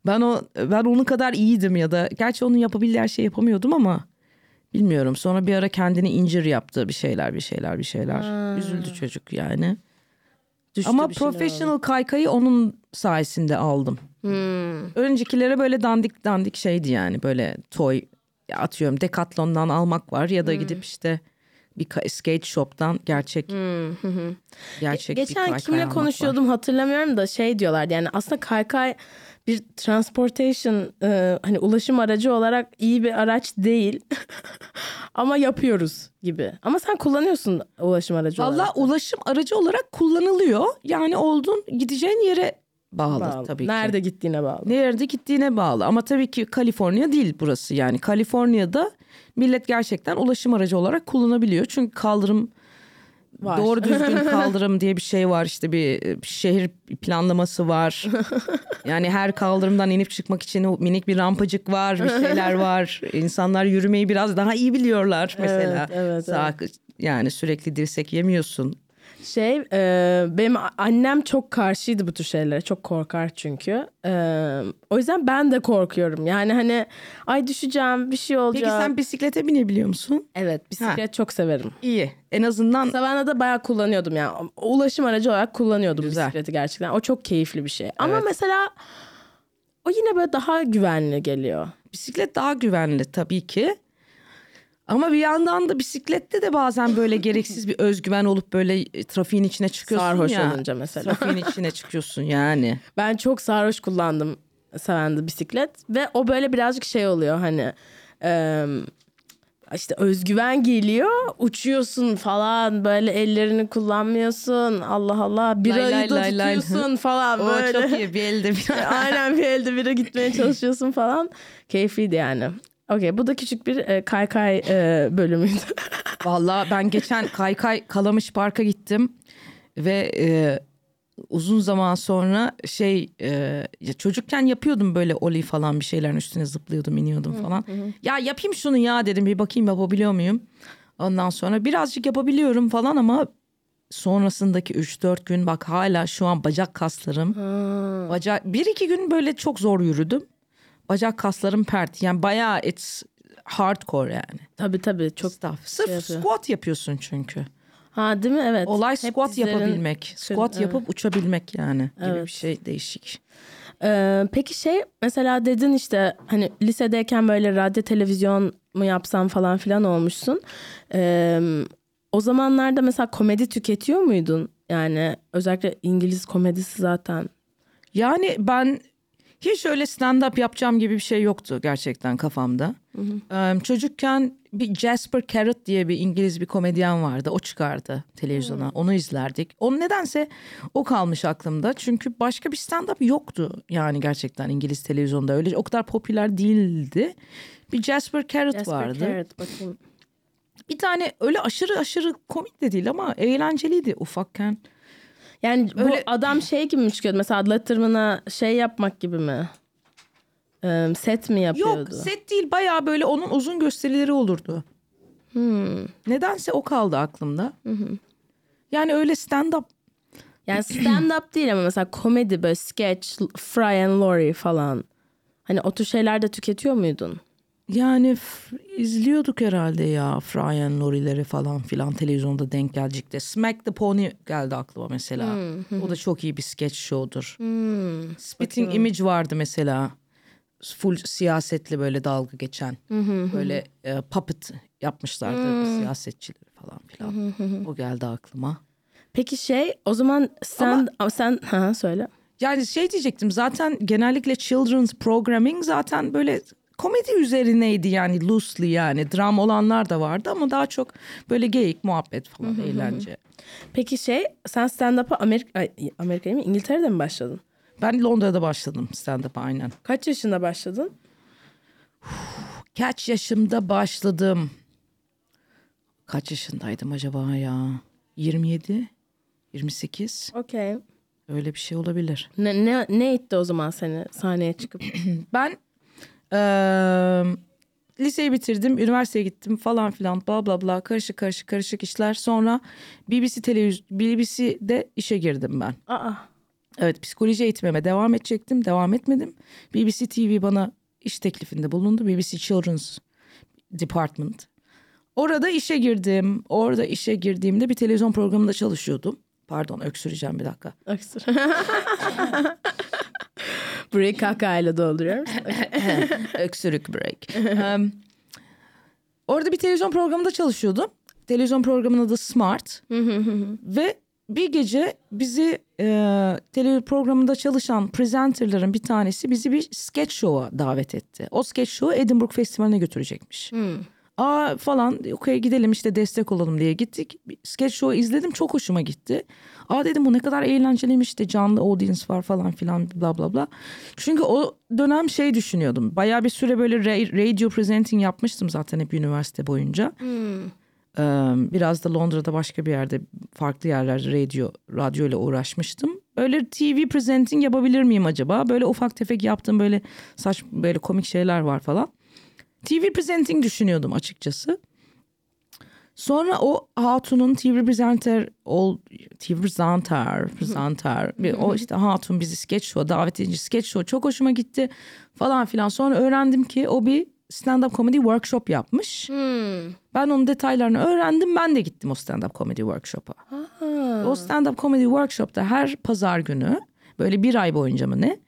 ben o ben onun kadar iyiydim ya da gerçi onun yapabildiği her şeyi yapamıyordum ama bilmiyorum. Sonra bir ara kendini incir yaptı bir şeyler bir şeyler bir şeyler. Üzüldü çocuk yani. Düştü ama professional kaykayı onun sayesinde aldım. Hmm. Öncekilere böyle dandik dandik şeydi yani böyle toy atıyorum Decathlon'dan almak var ya da gidip işte bir ka- skate shop'tan gerçek gerçek bir Geçen kaykay kimle almak var. konuşuyordum hatırlamıyorum da şey diyorlardı yani aslında kaykay bir transportation e, hani ulaşım aracı olarak iyi bir araç değil *laughs* ama yapıyoruz gibi. Ama sen kullanıyorsun ulaşım aracı Valla olarak. ulaşım aracı olarak kullanılıyor. Yani oldun gideceğin yere bağlı, Bağlı. tabii ki. Nerede gittiğine bağlı. Nerede gittiğine bağlı. Ama tabii ki Kaliforniya değil burası. Yani Kaliforniya'da millet gerçekten ulaşım aracı olarak kullanabiliyor. Çünkü kaldırım Var. Doğru düzgün *laughs* kaldırım diye bir şey var işte bir, bir şehir planlaması var. yani her kaldırımdan inip çıkmak için minik bir rampacık var, bir şeyler var. İnsanlar yürümeyi biraz daha iyi biliyorlar mesela. Evet, evet, Sağ- Yani sürekli dirsek yemiyorsun. Şey e, benim annem çok karşıydı bu tür şeylere. Çok korkar çünkü. E, o yüzden ben de korkuyorum. Yani hani ay düşeceğim bir şey olacak. Peki sen bisiklete binebiliyor musun? Evet bisiklet çok severim. İyi. En azından Savannah'da bayağı kullanıyordum yani. Ulaşım aracı olarak kullanıyordum Güzel. bisikleti gerçekten. O çok keyifli bir şey. Ama Evet. mesela o yine böyle daha güvenli geliyor. bisiklet daha güvenli tabii ki. Ama bir yandan da bisiklette de bazen böyle gereksiz bir özgüven olup böyle trafiğin içine çıkıyorsun Sarhoş ya. olunca mesela. Trafiğin içine çıkıyorsun yani. Ben çok sarhoş kullandım Savannah'da bisiklet. Ve o böyle birazcık şey oluyor hani... e, işte özgüven geliyor, uçuyorsun falan böyle ellerini kullanmıyorsun. Allah Allah birayı lay da lay lay. tutuyorsun falan O böyle. çok iyi bir elde bir *laughs* Aynen bir elde bire gitmeye *laughs* çalışıyorsun falan. Keyifliydi yani. Okey bu da küçük bir e, kaykay e, bölümüydü. *laughs* Vallahi ben geçen Kaykay Kalamış Park'a gittim ve e, uzun zaman sonra şey e, ya çocukken yapıyordum böyle oli falan bir şeylerin üstüne zıplıyordum iniyordum falan. Ya yapayım şunu ya dedim bir bakayım yapabiliyor muyum? Ondan sonra birazcık yapabiliyorum falan ama sonrasındaki 3-4 gün bak hala şu an bacak kaslarım. Bacak bir iki gün böyle çok zor yürüdüm. Bacak kaslarım pert. Yani bayağı it's hardcore yani. tabii tabii çok. Stuff. Sırf şey yapıyor. squat yapıyorsun çünkü. Ha değil mi? Evet. Olay Hep squat dizlerin- yapabilmek. Squat evet. yapıp uçabilmek yani gibi Evet. bir şey değişik. Ee, peki şey mesela dedin işte hani lisedeyken böyle radyo televizyon mu yapsam falan filan olmuşsun. Ee, o zamanlarda mesela komedi tüketiyor muydun? Yani özellikle İngiliz komedisi zaten. Yani ben hiç öyle stand-up yapacağım gibi bir şey yoktu gerçekten kafamda. Ee, çocukken bir Jasper Carrot diye bir İngiliz bir komedyen vardı. O çıkardı televizyona. Onu izlerdik. Onun nedense o kalmış aklımda. Çünkü başka bir stand-up yoktu. Yani gerçekten İngiliz televizyonda öyle o kadar popüler değildi. Bir Jasper Carrot Jasper vardı. Carrot, bakayım. Bir tane öyle aşırı aşırı komik de değil ama eğlenceliydi ufakken. Yani bu Öyle- adam şey gibi mi çıkıyordu? Mesela Latırmına şey yapmak gibi mi? Ee, set mi yapıyordu? Yok set değil bayağı böyle onun uzun gösterileri olurdu. Hmm. Nedense o kaldı aklımda. Yani öyle stand-up Yani stand-up değil ama mesela komedi böyle sketch, Fry and Laurie falan. Hani o tür şeyler de tüketiyor muydun? Yani izliyorduk herhalde ya Fry and Laurie'leri falan filan televizyonda denk gelecekti. Smack the Pony geldi aklıma mesela. O da çok iyi bir sketch show'dur. Spitting Image vardı mesela. Full siyasetle böyle dalga geçen. Böyle e, puppet yapmışlardı siyasetçileri falan filan. O geldi aklıma. Peki şey o zaman sen ama sen ha söyle. Yani şey diyecektim zaten genellikle children's programming zaten böyle komedi üzerineydi yani loosely yani dram olanlar da vardı ama daha çok böyle geyik muhabbet falan eğlence. Peki şey sen stand-up'a Amerika ay, Amerika'ya mı İngiltere'de mi başladın? Ben Londra'da başladım stand-up'a aynen. Kaç yaşında başladın? Kaç yaşımda başladım? Kaç yaşındaydım acaba ya? 27, 28 Okey. öyle bir şey olabilir. Ne, ne, ne itti o zaman seni sahneye çıkıp? *clears throat* Ben eee, liseyi bitirdim, üniversiteye gittim falan filan bla bla bla karışık karışık karışık işler. Sonra BBC televiz BBC'de işe girdim ben. Aa. Evet psikoloji eğitimime devam edecektim, devam etmedim. BBC TV bana iş teklifinde bulundu. BBC Children's Department. Orada işe girdim. Orada işe girdiğimde bir televizyon programında çalışıyordum. Pardon öksüreceğim bir dakika. Öksür. *laughs* Burayı kakayla dolduruyorum. *laughs* Öksürük break. Em, orada bir televizyon programında çalışıyordum. Televizyon programının adı Smart. *laughs* Ve bir gece bizi e, televizyon programında çalışan presenterların bir tanesi bizi bir sketch show'a davet etti. O sketch show'u Edinburgh Festivali'ne götürecekmiş. Aa falan okey gidelim işte destek olalım diye gittik. Sketch show'u izledim çok hoşuma gitti. Aa dedim bu ne kadar eğlenceliymiş işte canlı audience var falan filan bla bla bla. Çünkü o dönem şey düşünüyordum. Bayağı bir süre böyle ra- radio presenting yapmıştım zaten hep üniversite boyunca. Ee, biraz da Londra'da başka bir yerde farklı yerlerde radyo radyo ile uğraşmıştım. Öyle TV presenting yapabilir miyim acaba? Böyle ufak tefek yaptığım böyle saç böyle komik şeyler var falan. TV presenting düşünüyordum açıkçası. Sonra o Hatun'un TV presenter ol TV presenter presenter bir o işte Hatun bizi sketch show davet edince sketch show çok hoşuma gitti falan filan. Sonra öğrendim ki o bir stand up comedy workshop yapmış. Hmm. Ben onun detaylarını öğrendim. Ben de gittim o stand up comedy workshop'a. O stand up comedy workshop'ta her pazar günü böyle bir ay boyunca mı ne?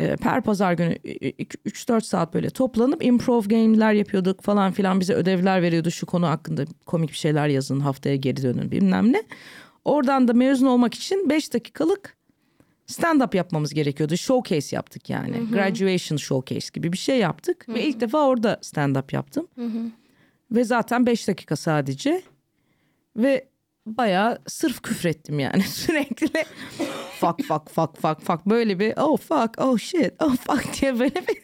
E, her pazar günü 3-4 saat böyle toplanıp improv game'ler yapıyorduk falan filan bize ödevler veriyordu şu konu hakkında komik bir şeyler yazın haftaya geri dönün bilmem ne. Oradan da mezun olmak için 5 dakikalık stand up yapmamız gerekiyordu. Showcase yaptık yani. Graduation showcase gibi bir şey yaptık ve ilk defa orada stand up yaptım. Ve zaten 5 dakika sadece. Ve bayağı sırf küfrettim yani *laughs* sürekli. fuck fuck fuck fuck fuck böyle bir oh fuck oh shit oh fuck *laughs* diye böyle bir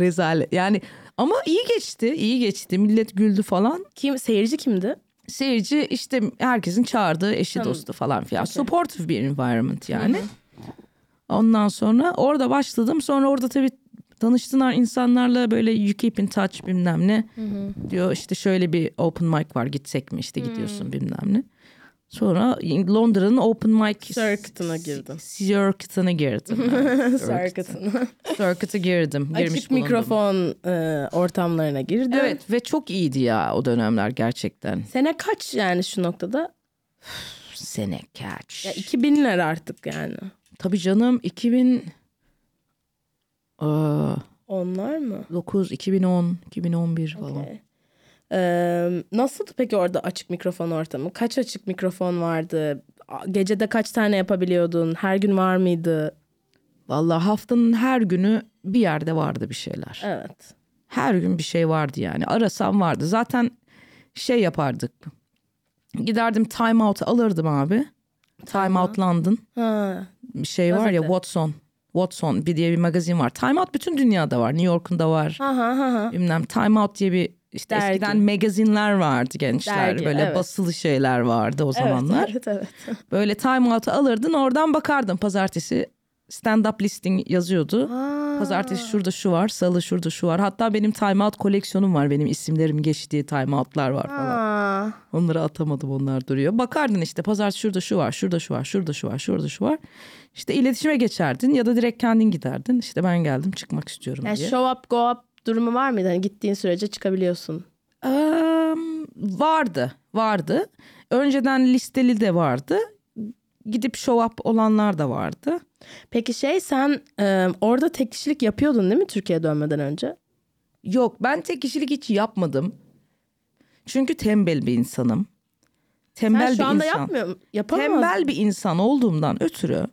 rezalet. Yani ama iyi geçti iyi geçti millet güldü falan. Kim seyirci kimdi? Seyirci işte herkesin çağırdığı eşi dostu falan filan. Supportive bir environment yani. Ondan sonra orada başladım. Sonra orada tabii tanıştılar insanlarla böyle you keep in touch bilmem ne. Diyor işte şöyle bir open mic var gitsek mi işte gidiyorsun bilmem ne. Sonra Londra'nın open mic Circuit'ına girdin. Circuit'ına girdim. *laughs* Circuit'ına. Circuit'a girdim. Girmiş Açık bulundum. mikrofon e, ortamlarına girdin. Evet ve çok iyiydi ya o dönemler gerçekten. Sene kaç yani şu noktada? Sene kaç? Ya 2000'ler artık yani. Tabii canım 2000 Aa, Onlar mı? 9, 2010, 2011 falan. Okey. Ee, nasıldı peki orada açık mikrofon ortamı? Kaç açık mikrofon vardı? Gecede kaç tane yapabiliyordun? Her gün var mıydı? Vallahi haftanın her günü bir yerde vardı bir şeyler. Evet. Her gün bir şey vardı yani. Arasam vardı. Zaten şey yapardık. Giderdim time out alırdım abi. Time Out London. Ha. Bir şey var ya Gazete. Watson. Watson bir diye bir magazin var. Time Out bütün dünyada var. New York'un da var. Ha ha ha. ha. Bilmem Time Out diye bir işte Dergi. eskiden magazinler vardı gençler. Dergi, Böyle evet. basılı şeyler vardı o zamanlar. Evet, evet, evet. Böyle Time Out'u alırdın oradan bakardın pazartesi stand up listing yazıyordu. Aa. Pazartesi şurada şu var, salı şurada şu var. Hatta benim time out koleksiyonum var. Benim isimlerim geçtiği time out'lar var falan. Aa. Onları atamadım onlar duruyor. Bakardın işte pazartesi şurada şu var, şurada şu var, şurada şu var, şurada şu var. İşte iletişime geçerdin ya da direkt kendin giderdin. İşte ben geldim çıkmak istiyorum Yani diye. show up go up durumu var mıydı? Hani gittiğin sürece çıkabiliyorsun. Eee, vardı, vardı. Önceden listeli de vardı. Gidip show up olanlar da vardı. Peki şey sen e, orada tek kişilik yapıyordun değil mi Türkiye'ye dönmeden önce? Yok ben tek kişilik hiç yapmadım. Çünkü tembel bir insanım. Tembel Sen şu bir anda insan. yapmıyor? Yapamaz. Tembel bir insan olduğumdan ötürü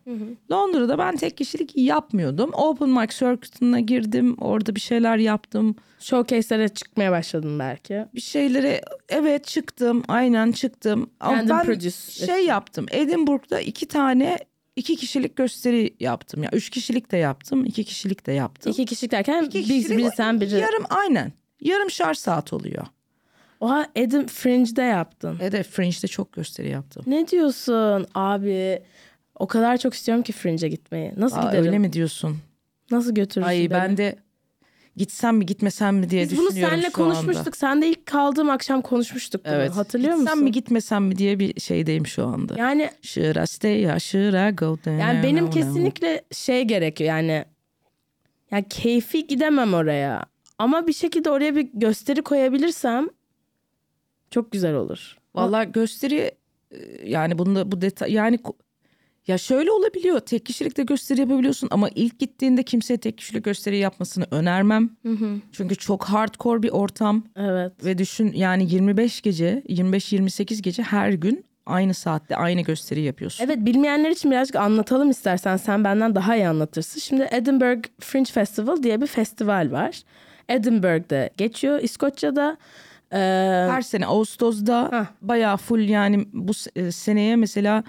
Londra'da ben tek kişilik yapmıyordum. Open mic circuit'ına girdim. Orada bir şeyler yaptım. Showcase'lere çıkmaya başladın belki. Bir şeylere evet çıktım. Aynen çıktım. Ama Kendin ben produce şey ettin. yaptım. Edinburgh'da iki tane iki kişilik gösteri yaptım. Ya üç kişilik de yaptım. iki kişilik de yaptım. İki kişilik derken İki bir, kişilik- biri sen biri. Yarım aynen. Yarım şarj saat oluyor. Oha Edim Fringe'de yaptın. Evet Fringe'de çok gösteri yaptım. Ne diyorsun abi? O kadar çok istiyorum ki Fringe'e gitmeyi. Nasıl Aa, giderim? öyle mi diyorsun? Nasıl götürürsün Ay beni? ben de gitsem mi gitmesem mi diye Biz bunu düşünüyorum seninle şu anda. konuşmuştuk. Sen de ilk kaldığım akşam konuşmuştuk bunu. Evet. Hatırlıyor gitsem musun? mi gitmesem mi diye bir şeydeyim şu anda. Yani or should I go yani benim kesinlikle şey gerekiyor yani. Ya keyfi gidemem oraya. Ama bir şekilde oraya bir gösteri koyabilirsem çok güzel olur. Vallahi gösteri e, yani bunda bu detay yani ya şöyle olabiliyor. Tek kişilikte gösteri yapabiliyorsun ama ilk gittiğinde kimseye tek kişilik gösteri yapmasını önermem. Çünkü çok hardcore bir ortam Evet. ve düşün yani 25 gece, 25-28 gece her gün aynı saatte aynı gösteri yapıyorsun. Evet bilmeyenler için birazcık anlatalım istersen sen benden daha iyi anlatırsın. Şimdi Edinburgh Fringe Festival diye bir festival var. Edinburgh'da geçiyor İskoçya'da. Ee, Her sene Ağustos'da Hah. bayağı full yani bu e, seneye mesela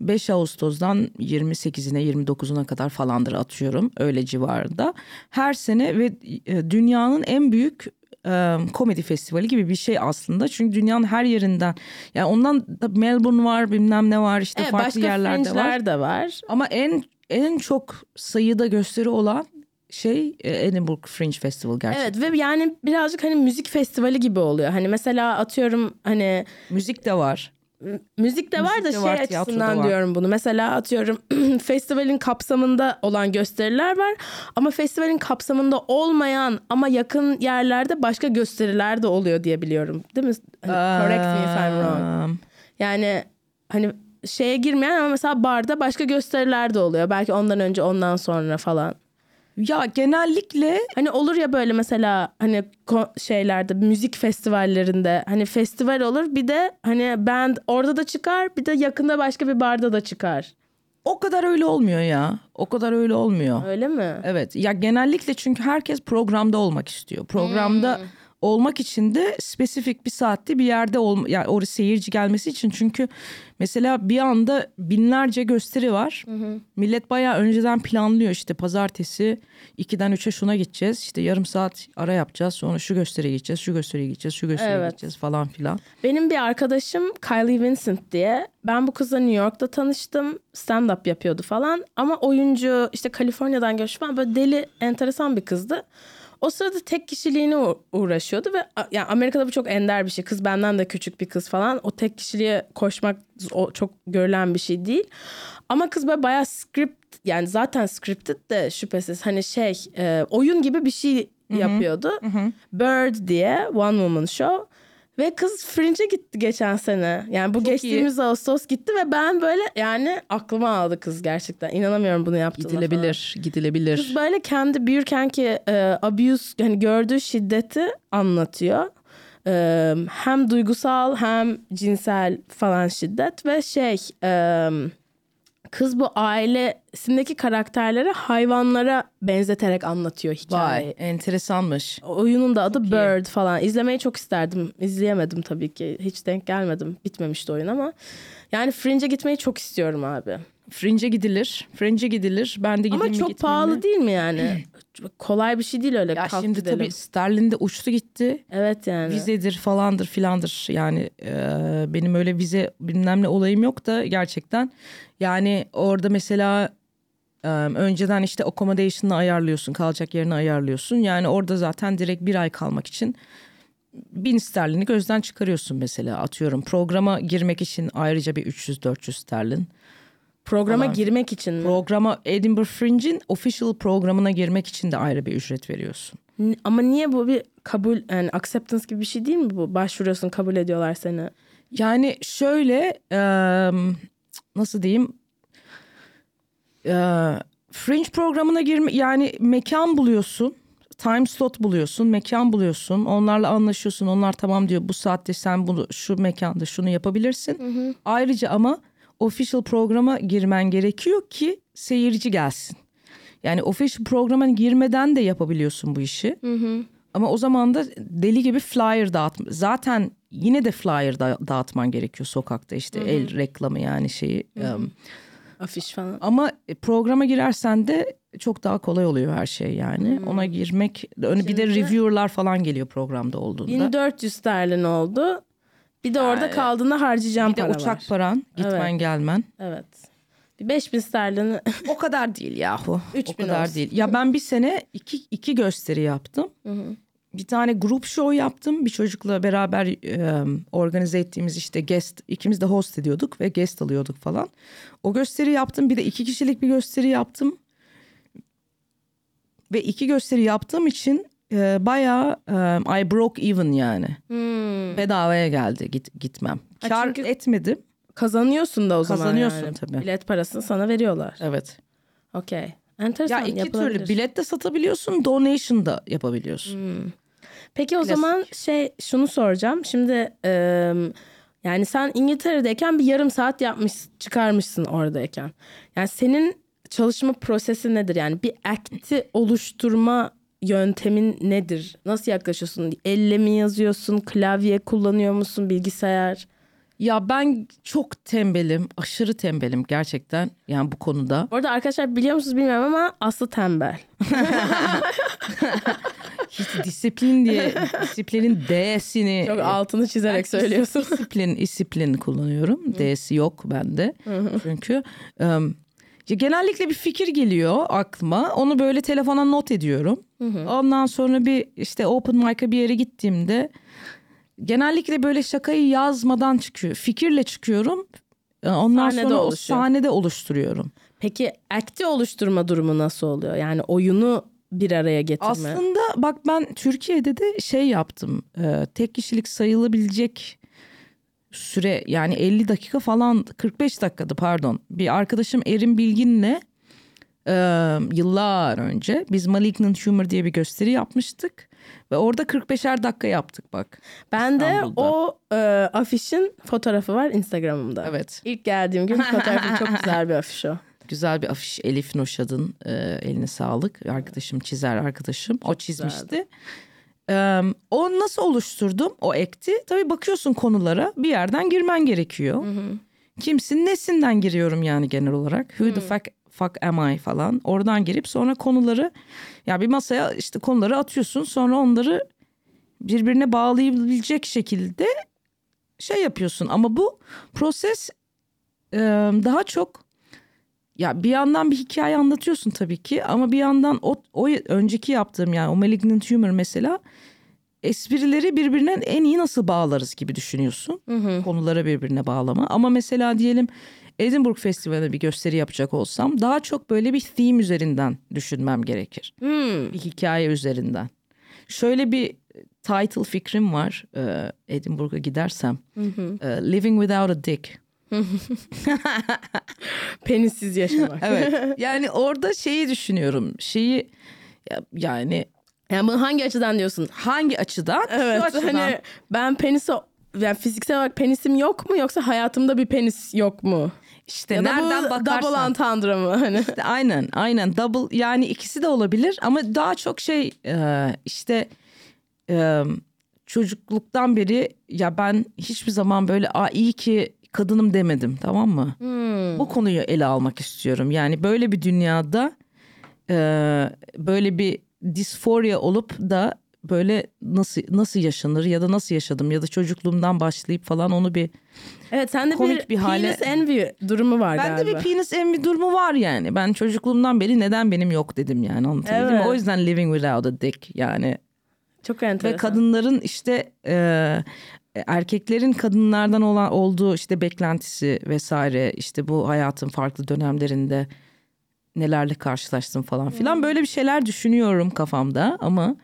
5 Ağustos'dan 28'ine 29'una kadar falandır atıyorum öyle civarında. Her sene ve e, dünyanın en büyük e, komedi festivali gibi bir şey aslında. Çünkü dünyanın her yerinden yani ondan da Melbourne var bilmem ne var işte Evet, farklı yerlerde var. de var. Ama en en çok sayıda gösteri olan şey e, Edinburgh Fringe Festival gerçekten. Evet ve yani birazcık hani müzik festivali gibi oluyor. Hani mesela atıyorum hani Müzik de var. müzik de var da de şey var, açısından var. diyorum bunu. Mesela atıyorum *clears throat* festivalin kapsamında olan gösteriler var ama festivalin kapsamında olmayan ama yakın yerlerde başka gösteriler de oluyor diye biliyorum. Değil mi? Hani, correct me if I'm wrong. Yani hani şeye girmeyen ama mesela barda başka gösteriler de oluyor. Belki ondan önce ondan sonra falan. Ya genellikle Hani olur ya böyle mesela hani şeylerde müzik festivallerinde hani festival olur bir de hani band orada da çıkar bir de yakında başka bir barda da çıkar. o kadar öyle olmuyor ya. O kadar öyle olmuyor. Öyle mi? Evet ya genellikle çünkü herkes programda olmak istiyor. Programda olmak için de spesifik bir saatte bir yerde ol yani oraya seyirci gelmesi için çünkü mesela bir anda binlerce gösteri var. Millet bayağı önceden planlıyor işte pazartesi 2'den 3'e şuna gideceğiz. işte yarım saat ara yapacağız. Sonra şu gösteriye gideceğiz, şu gösteriye gideceğiz, şu gösteriye Evet. gideceğiz falan filan. Benim bir arkadaşım Kylie Vincent diye. Ben bu kızla New York'ta tanıştım. Stand-up yapıyordu falan. Ama oyuncu işte Kaliforniya'dan falan böyle deli enteresan bir kızdı. O sırada tek kişiliğine uğraşıyordu ve yani Amerika'da bu çok ender bir şey. Kız benden de küçük bir kız falan. O tek kişiliğe koşmak o çok görülen bir şey değil. Ama kız böyle bayağı script yani zaten scripted de şüphesiz hani şey e, oyun gibi bir şey yapıyordu. Bird diye One Woman Show. Ve kız Fringe'e gitti geçen sene. Yani bu Çok geçtiğimiz Ağustos gitti ve ben böyle yani aklıma aldı kız gerçekten. İnanamıyorum bunu yaptığına falan. Gidilebilir, gidilebilir. Kız böyle kendi büyürken ki e, abuse yani gördüğü şiddeti anlatıyor. E, hem duygusal hem cinsel falan şiddet ve şey e, kız bu ailesindeki karakterleri hayvanlara benzeterek anlatıyor hikayeyi. Vay enteresanmış. Oyunun da adı iyi. Bird falan. İzlemeyi çok isterdim. İzleyemedim tabii ki. Hiç denk gelmedim. Bitmemişti oyun ama. Yani Fringe'e gitmeyi çok istiyorum abi. Fringe'e gidilir. Fringe'e gidilir. Ben de gideyim ama çok pahalı mi? değil mi yani? *clears throat* Kolay bir şey değil öyle. Ya şimdi gidelim. tabii sterlin de uçtu gitti. Evet yani. Vizedir falandır filandır. Yani e, benim öyle vize bilmem ne olayım yok da gerçekten. Yani orada mesela e, önceden işte accommodation'ını ayarlıyorsun. Kalacak yerini ayarlıyorsun. Yani orada zaten direkt bir ay kalmak için bin sterlini gözden çıkarıyorsun mesela atıyorum. Programa girmek için ayrıca bir 300-400 sterlin. Programa falan. girmek için mi? Programa Edinburgh Fringe'in official programına girmek için de ayrı bir ücret veriyorsun. Ama niye bu bir kabul yani acceptance gibi bir şey değil mi bu? Başvuruyorsun kabul ediyorlar seni. Yani şöyle nasıl diyeyim e, Fringe programına girme yani mekan buluyorsun. Time slot buluyorsun, mekan buluyorsun. Onlarla anlaşıyorsun. Onlar tamam diyor bu saatte sen bunu şu mekanda şunu yapabilirsin. Ayrıca ama official programa girmen gerekiyor ki seyirci gelsin. Yani official programa girmeden de yapabiliyorsun bu işi. Ama o zaman da deli gibi flyer dağıtma. Zaten yine de flyer da- dağıtman gerekiyor sokakta işte el reklamı yani şeyi. Um, Afiş falan. ama programa girersen de çok daha kolay oluyor her şey yani. Ona girmek ön- bir de reviewer'lar falan geliyor programda olduğunda. 1400 sterlin oldu. Bir de orada kaldığında harcayacağım bir de para uçak var. paran, gitmen Evet. gelmen. Evet. Bir 5000 sterlin. O kadar değil yahu. *laughs* o 3000 kadar olsun. değil. Ya ben bir sene iki, iki gösteri yaptım. Bir tane grup show yaptım. Bir çocukla beraber e, organize ettiğimiz işte guest ikimiz de host ediyorduk ve guest alıyorduk falan. O gösteri yaptım. Bir de iki kişilik bir gösteri yaptım. Ve iki gösteri yaptığım için e, bayağı e, I broke even yani. Hmm. Bedavaya geldi git, gitmem. Ha, Kar çünkü- etmedim. Kazanıyorsun da o zaman Kazanıyorsun yani. tabii. Bilet parasını sana veriyorlar. Evet. Okey. Enteresan Ya iki türlü bilet de satabiliyorsun, donation da yapabiliyorsun. Peki o Klasik. zaman şey şunu soracağım. Şimdi e, yani sen İngiltere'deyken bir yarım saat yapmış çıkarmışsın oradayken. Yani senin çalışma prosesi nedir? Yani bir act'i oluşturma yöntemin nedir? Nasıl yaklaşıyorsun? Elle mi yazıyorsun? Klavye kullanıyor musun? Bilgisayar? Ya ben çok tembelim, aşırı tembelim gerçekten yani bu konuda. Bu arada arkadaşlar biliyor musunuz bilmiyorum ama Aslı tembel. *laughs* Hiç disiplin diye disiplinin D'sini Çok altını çizerek söylüyorsun. disiplin disiplin kullanıyorum. D'si yok bende. Çünkü ya genellikle bir fikir geliyor aklıma. Onu böyle telefona not ediyorum. Ondan sonra bir işte open mic'a bir yere gittiğimde genellikle böyle şakayı yazmadan çıkıyor. Fikirle çıkıyorum. E, Ondan Sahnede sonra o oluşuyor. sahnede oluşturuyorum. Peki act'i oluşturma durumu nasıl oluyor? Yani oyunu bir araya getirme. Aslında bak ben Türkiye'de de şey yaptım. Ee, tek kişilik sayılabilecek süre yani 50 dakika falan 45 dakikadı pardon. Bir arkadaşım Erin Bilgin'le e, yıllar önce biz Malignant Humor diye bir gösteri yapmıştık. Ve orada 45'er dakika yaptık bak. ben de o e, afişin fotoğrafı var Instagram'ımda. Evet. İlk geldiğim gün fotoğrafı çok güzel bir afiş o. *laughs* Güzel bir afiş Elif Noşad'ın e, eline sağlık. Arkadaşım çizer arkadaşım. o çizmişti. Ee, o nasıl oluşturdum o ekti? Tabii bakıyorsun konulara bir yerden girmen gerekiyor. Kimsin nesinden giriyorum yani genel olarak. Who the fuck, fuck am I falan. Oradan girip sonra konuları ya bir masaya işte konuları atıyorsun. Sonra onları birbirine bağlayabilecek şekilde şey yapıyorsun. Ama bu proses e, daha çok ya bir yandan bir hikaye anlatıyorsun tabii ki ama bir yandan o, o önceki yaptığım yani o Malignant Humor mesela esprileri birbirine en iyi nasıl bağlarız gibi düşünüyorsun. Konuları birbirine bağlama. Ama mesela diyelim Edinburgh Festivali'ne bir gösteri yapacak olsam daha çok böyle bir theme üzerinden düşünmem gerekir. Hmm. Bir hikaye üzerinden. Şöyle bir title fikrim var e, Edinburgh'a gidersem. E, Living Without a Dick. *laughs* Penissiz yaşamak. Evet. Yani orada şeyi düşünüyorum. Şeyi ya- yani Yani bunu hangi açıdan diyorsun? hangi açıdan? Evet Şu açıdan. hani ben penisi yani fiziksel olarak penisim yok mu yoksa hayatımda bir penis yok mu? işte Ya da nereden bu double bakarsan. entendre mı? *laughs* Hani. İşte aynen aynen double yani ikisi de olabilir ama daha çok şey e, işte e, çocukluktan beri ya ben hiçbir zaman böyle Aa, iyi ki kadınım demedim tamam mı? Hmm. Bu konuyu ele almak istiyorum. Yani böyle bir dünyada e, böyle bir disforya olup da böyle nasıl nasıl yaşanır ya da nasıl yaşadım ya da çocukluğumdan başlayıp falan onu bir Evet sende Komik bir, bir hale- penis envy durumu var Bende galiba. bir penis envy durumu var yani. Ben çocukluğumdan beri neden benim yok dedim yani anlatabildim mi? Evet. O yüzden living without a dick yani. Çok enteresan. Ve kadınların işte e, erkeklerin kadınlardan olan olduğu işte beklentisi vesaire işte bu hayatın farklı dönemlerinde nelerle karşılaştım falan filan böyle bir şeyler düşünüyorum kafamda ama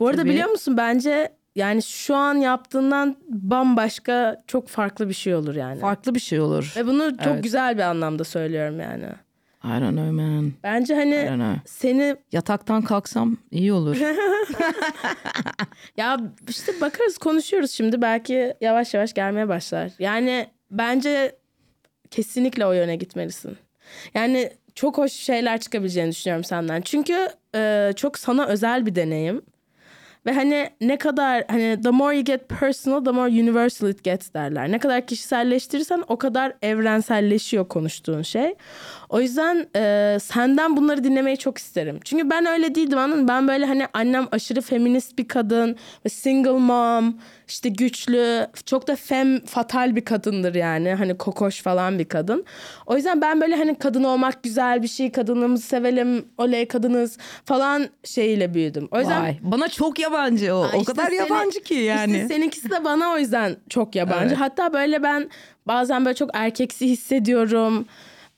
Bu arada Tabii. biliyor musun bence yani şu an yaptığından bambaşka çok farklı bir şey olur yani. farklı bir şey olur. Ve bunu çok Evet. güzel bir anlamda söylüyorum yani. I don't know man. Bence hani seni Yataktan kalksam iyi olur. *laughs* ya işte bakarız konuşuyoruz şimdi belki yavaş yavaş gelmeye başlar. Yani bence kesinlikle o yöne gitmelisin. Yani çok hoş şeyler çıkabileceğini düşünüyorum senden. Çünkü e, çok sana özel bir deneyim. Ve hani ne kadar hani the more you get personal the more universal it gets derler. Ne kadar kişiselleştirirsen o kadar evrenselleşiyor konuştuğun şey. O yüzden e, senden bunları dinlemeyi çok isterim. Çünkü ben öyle değildim anladın? Ben böyle hani annem aşırı feminist bir kadın single mom işte güçlü çok da fem fatal bir kadındır yani. Hani kokoş falan bir kadın. O yüzden ben böyle hani kadın olmak güzel bir şey kadınımızı sevelim oley kadınız falan şeyiyle büyüdüm. O yüzden Vay, bana çok yabancı o. Aa, o işte kadar seni- yabancı ki yani. İşte seninkisi de bana o yüzden çok yabancı. Evet. Hatta böyle ben bazen böyle çok erkeksi hissediyorum.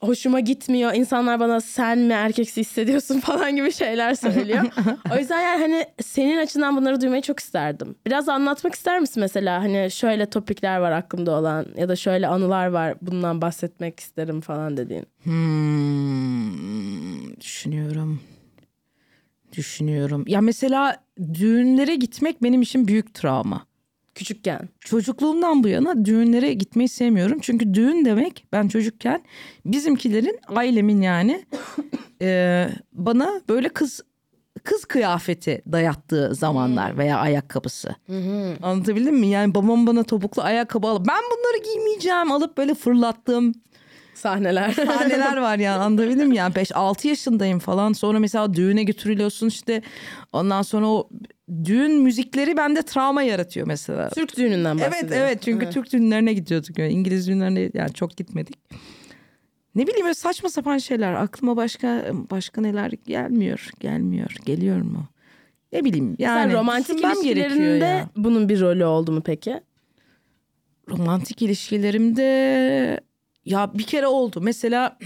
Hoşuma gitmiyor. İnsanlar bana sen mi erkeksi hissediyorsun *laughs* falan gibi şeyler söylüyor. o yüzden yani hani senin açından bunları duymayı çok isterdim. Biraz anlatmak ister misin mesela? Hani şöyle topikler var aklımda olan ya da şöyle anılar var bundan bahsetmek isterim falan dediğin. Hmm, düşünüyorum. Düşünüyorum. Ya mesela düğünlere gitmek benim için büyük travma. Küçükken. Çocukluğumdan bu yana düğünlere gitmeyi sevmiyorum. Çünkü düğün demek ben çocukken bizimkilerin ailemin yani *coughs* e, bana böyle kız kız kıyafeti dayattığı zamanlar veya ayakkabısı. Anlatabildim mi? Yani babam bana topuklu ayakkabı alıp ben bunları giymeyeceğim alıp böyle fırlattım. Sahneler. *laughs* sahneler var yani anlatabildim mi? Yani 5-6 yaşındayım falan. Sonra mesela düğüne götürülüyorsun işte. Ondan sonra o düğün müzikleri bende travma yaratıyor mesela. Türk düğününden bahsediyoruz. Evet evet çünkü Türk düğünlerine gidiyorduk. Yani İngiliz düğünlerine yani çok gitmedik. Ne bileyim böyle saçma sapan şeyler. Aklıma başka başka neler gelmiyor. Gelmiyor. Geliyor mu? Ne bileyim yani. Mesela romantik ilişkilerinde ya. bunun bir rolü oldu mu peki? romantik ilişkilerimde ya bir kere oldu. Mesela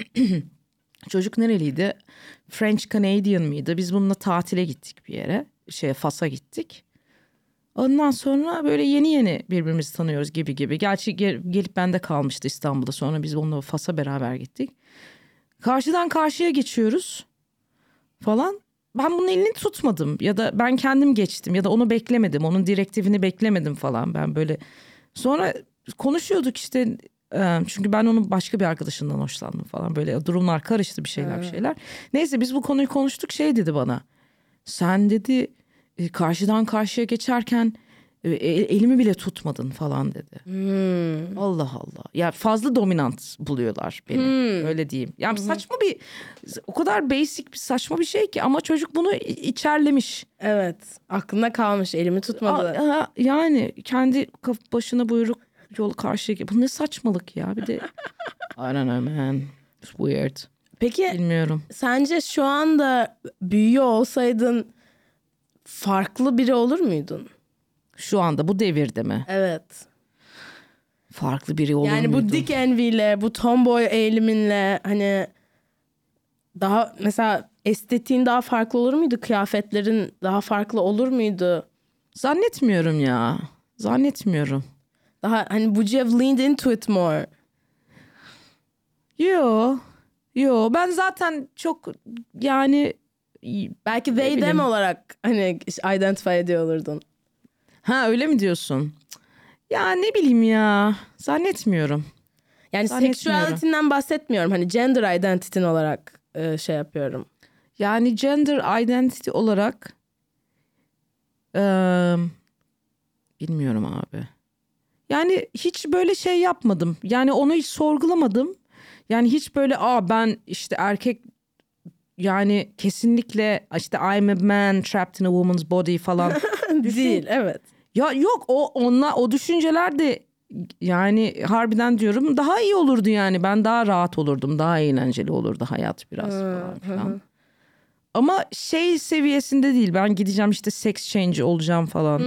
*clears throat* çocuk nereliydi? French Canadian mıydı? Biz bununla tatile gittik bir yere. Şeye Fas'a gittik. Ondan sonra böyle yeni yeni birbirimizi tanıyoruz gibi gibi. Gerçi gel- gelip bende kalmıştı İstanbul'da. Sonra biz onunla Fas'a beraber gittik. Karşıdan karşıya geçiyoruz falan. Ben bunun elini tutmadım ya da ben kendim geçtim ya da onu beklemedim. Onun direktifini beklemedim falan. Ben böyle Sonra konuşuyorduk işte çünkü ben onun başka bir arkadaşından hoşlandım falan böyle durumlar karıştı bir şeyler bir şeyler. Neyse biz bu konuyu konuştuk şey dedi bana. Sen dedi e, karşıdan karşıya geçerken e, e- elimi bile tutmadın falan dedi. Hmm. Allah Allah. Ya fazla dominant buluyorlar beni. Öyle diyeyim. Yani saçma bir o kadar basic bir saçma bir şey ki ama çocuk bunu içerlemiş. Evet. Aklında kalmış. Elimi tutmadı. Aa, aa, yani kendi başına buyruk yol karşıya Bu ne saçmalık ya bir de. *laughs* I don't know man. It's weird. Peki Bilmiyorum. sence şu anda büyüyor olsaydın farklı biri olur muydun? Şu anda bu devirde mi? Evet. Farklı biri olur Yani bu muydum? dik enviyle, bu tomboy eğiliminle hani daha mesela estetiğin daha farklı olur muydu? Kıyafetlerin daha farklı olur muydu? Zannetmiyorum ya. Zannetmiyorum. Daha hani would you have leaned into it more? Yo. Yo ben zaten çok yani Belki they them olarak hani identify ediyor olurdun. ha öyle mi diyorsun? Ya ne bileyim ya. Zannetmiyorum. Yani sexuality'nden bahsetmiyorum. Hani gender identity'in olarak e, şey yapıyorum. Yani gender identity olarak eee, bilmiyorum abi. Yani hiç böyle şey yapmadım. Yani onu hiç sorgulamadım. Yani hiç böyle aa ben işte erkek yani kesinlikle işte I'm a man trapped in a woman's body falan. *laughs* Değil, evet. ya yok o onla o düşünceler de yani harbiden diyorum daha iyi olurdu yani. Ben daha rahat olurdum. Daha eğlenceli olurdu hayat biraz falan filan. Ama şey seviyesinde değil. Ben gideceğim işte sex change olacağım falan.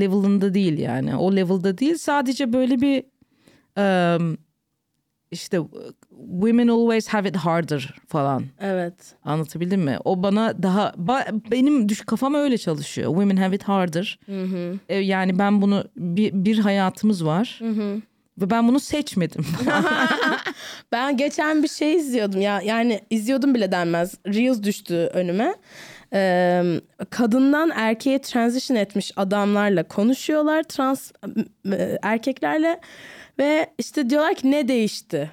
Level'ında değil yani. O level'da değil. Sadece böyle bir um, işte women always have it harder falan. Evet. Anlatabildim mi? O bana daha ba- benim düş kafam öyle çalışıyor. Women have it harder. E, yani ben bunu bir, bir hayatımız var. Ve ben bunu seçmedim. *laughs* *laughs* Ben geçen bir şey izliyordum ya yani izliyordum bile denmez. Reels düştü önüme. Ee, kadından erkeğe transition etmiş adamlarla konuşuyorlar trans e, erkeklerle ve işte diyorlar ki ne değişti?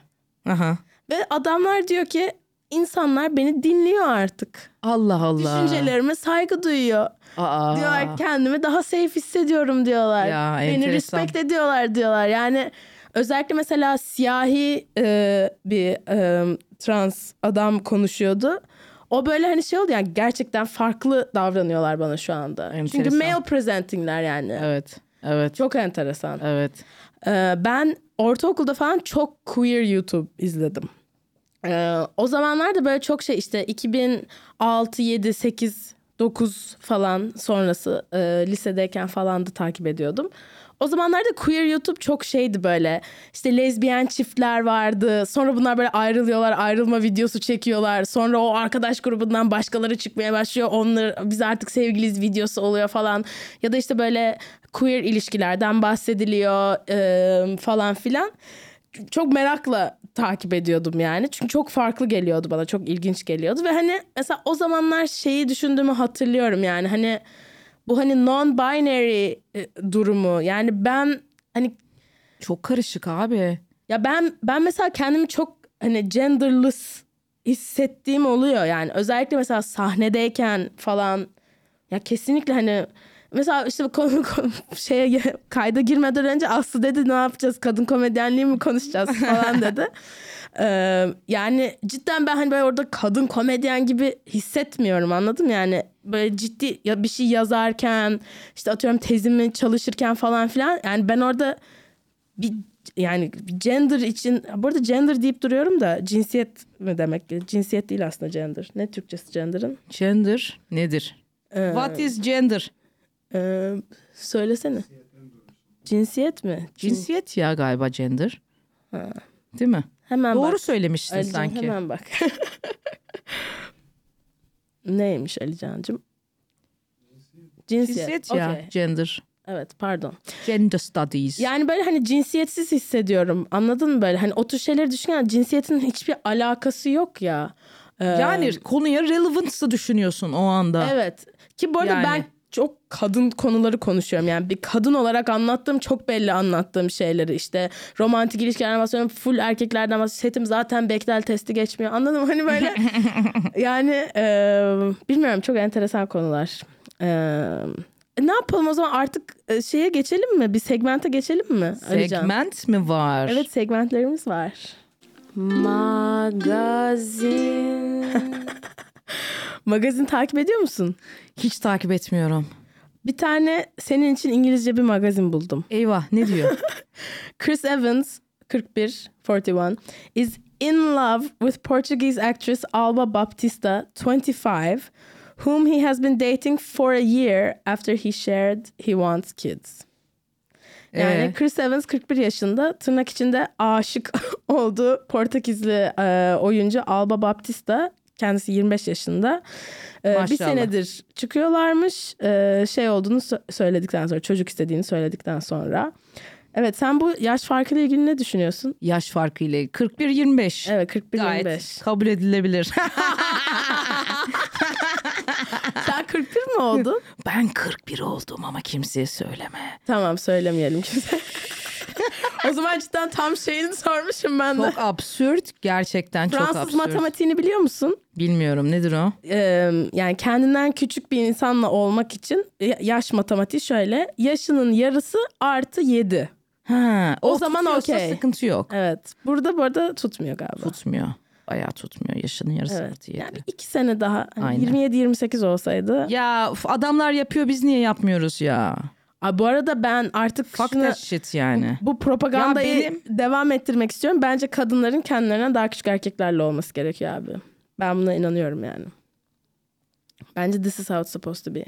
Aha. Ve adamlar diyor ki insanlar beni dinliyor artık. Allah Allah. Düşüncelerime saygı duyuyor. Aa. Diyorlar kendimi daha safe hissediyorum diyorlar. Ya, Beni enteresan. respect ediyorlar diyorlar. Yani özellikle mesela siyahi e, bir e, trans adam konuşuyordu. O böyle hani şey oldu yani gerçekten farklı davranıyorlar bana şu anda. Çünkü Enteresan. male presentingler yani. Evet. Evet. Çok enteresan. Evet. Ee, ben ortaokulda falan çok queer YouTube izledim. Ee, o zamanlar da böyle çok şey işte 2006, 7, 8, 9 falan sonrası e, lisedeyken falan da takip ediyordum. O zamanlarda queer YouTube çok şeydi böyle. İşte lezbiyen çiftler vardı. Sonra bunlar böyle ayrılıyorlar, ayrılma videosu çekiyorlar. Sonra o arkadaş grubundan başkaları çıkmaya başlıyor. Onlar biz artık sevgiliyiz videosu oluyor falan. Ya da işte böyle queer ilişkilerden bahsediliyor e, falan filan. Çok merakla takip ediyordum yani. Çünkü çok farklı geliyordu bana. Çok ilginç geliyordu ve hani mesela o zamanlar şeyi düşündüğümü hatırlıyorum yani hani bu hani non-binary e, durumu. Yani ben hani Çok karışık abi. ya ben ben mesela kendimi çok hani genderless hissettiğim oluyor yani özellikle mesela sahnedeyken falan ya kesinlikle hani mesela işte konu, konu şeye kayda girmeden önce Aslı dedi ne yapacağız kadın komedyenliği mi konuşacağız falan dedi. *laughs* Ee, yani cidden ben hani böyle orada kadın komedyen gibi hissetmiyorum anladın mı? Yani böyle ciddi ya bir şey yazarken işte atıyorum tezimi çalışırken falan filan yani ben orada bir yani gender için bu arada gender deyip duruyorum da cinsiyet mi demek? Cinsiyet değil aslında gender. Ne Türkçesi gender'ın? Gender nedir? Ee, What is gender? Ee, söylesene. Cinsiyet mi? Cins- Cinsiyet ya galiba gender. Değil mi? Hemen Doğru bak. söylemiştin Alican, sanki. hemen bak. *laughs* Neymiş Alican'cığım? Cinsiyet. Cinsiyet ya Okey. gender. Evet pardon. Gender studies. Yani böyle hani cinsiyetsiz hissediyorum. Anladın mı böyle? Hani o tür şeyleri düşünürken cinsiyetin hiçbir alakası yok ya. Ee, yani konuya relevance'ı düşünüyorsun o anda. Evet. Ki bu arada Yani. ben çok kadın konuları konuşuyorum. Yani bir kadın olarak anlattığım çok belli anlattığım şeyleri. işte romantik ilişkilerden bahsediyorum. Full erkeklerden bahsediyorum. Setim zaten Bechdel testi geçmiyor. Anladın mı? Hani böyle *laughs* yani e, bilmiyorum çok enteresan konular. E, ne yapalım o zaman artık e, şeye geçelim mi? Bir segmente geçelim mi? Segment mi var? Evet segmentlerimiz var. Magazin. *laughs* *laughs* Magazin takip ediyor musun? Hiç takip etmiyorum. Bir tane senin için İngilizce bir magazin buldum. Eyvah ne diyor? *laughs* Chris Evans, 41, 41, is in love with Portuguese actress Alba Baptista, 25, whom he has been dating for a year after he shared he wants kids. Yani Ee? Chris Evans 41 yaşında tırnak içinde aşık *laughs* olduğu Portekizli e, oyuncu Alba Baptista kendisi 25 yaşında. E, bir Maşallah. senedir çıkıyorlarmış. E, şey olduğunu sö- söyledikten sonra çocuk istediğini söyledikten sonra. Evet sen bu yaş farkıyla ilgili ne düşünüyorsun? Yaş farkıyla 41-25. Evet 41 Gayet 25. kabul edilebilir. *laughs* Sen 41 mi oldun? ben 41 oldum ama kimseye söyleme. tamam söylemeyelim kimse. *laughs* o zaman cidden tam şeyini sormuşum ben de. Çok absürt. Gerçekten çok Fransız absürt. matematiğini biliyor musun? Bilmiyorum nedir o? Ee, yani kendinden küçük bir insanla olmak için ya- yaş matematiği şöyle. Yaşının yarısı artı 7. Ha, O zaman tutuyorsa okey. sıkıntı yok. Evet. Burada bu arada tutmuyor galiba. Tutmuyor. Bayağı tutmuyor. Yaşının yarısı Evet. artı yedi. Yani iki sene daha hani Aynen. 27-28 olsaydı. Ya uf, adamlar yapıyor biz niye yapmıyoruz ya? Aa, bu arada ben artık Fuck şunu- that shit yani. bu propagandayı Ya benim- devam ettirmek istiyorum. Bence kadınların kendilerinden daha küçük erkeklerle olması gerekiyor abi. Ben buna inanıyorum yani. Bence this is how it's supposed to be.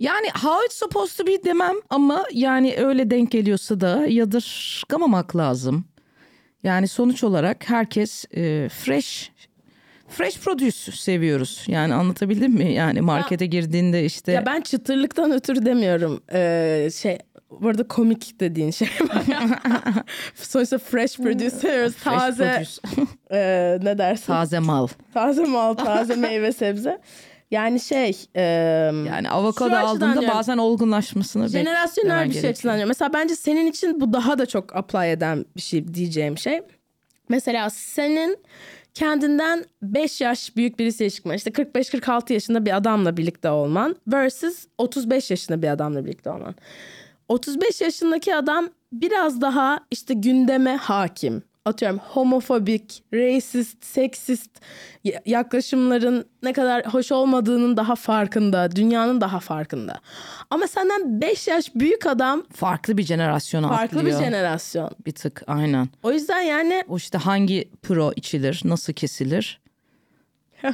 Yani how it's supposed to be demem ama yani öyle denk geliyorsa da yadırgamamak lazım. Yani sonuç olarak herkes e, fresh fresh produce seviyoruz. Yani anlatabildim mi? Yani markete girdiğinde işte Ya ben çıtırlıktan ötürü demiyorum. Ee, şey bu arada komik dediğin şey. *laughs* Sonuçta fresh producers, fresh taze produce, *laughs* e, ne dersin? taze mal. Taze mal, taze meyve sebze. Yani şey... e, Yani avokado aldığında diyorum. bazen olgunlaşmasını jenerasyonel bir şey gerekiyor. açıdan diyorum. Mesela bence senin için bu daha da çok apply eden bir şey diyeceğim şey. Mesela senin kendinden 5 yaş büyük birisiyle çıkman. işte 45-46 yaşında bir adamla birlikte olman versus 35 yaşında bir adamla birlikte olman. 35 yaşındaki adam biraz daha işte gündeme hakim. Atıyorum homofobik, racist, seksist ya- yaklaşımların ne kadar hoş olmadığının daha farkında, dünyanın daha farkında. Ama senden 5 yaş büyük adam Farklı bir jenerasyona farklı atlıyor. bir jenerasyon. Bir tık aynen. O yüzden yani O işte hangi pro içilir, nasıl kesilir,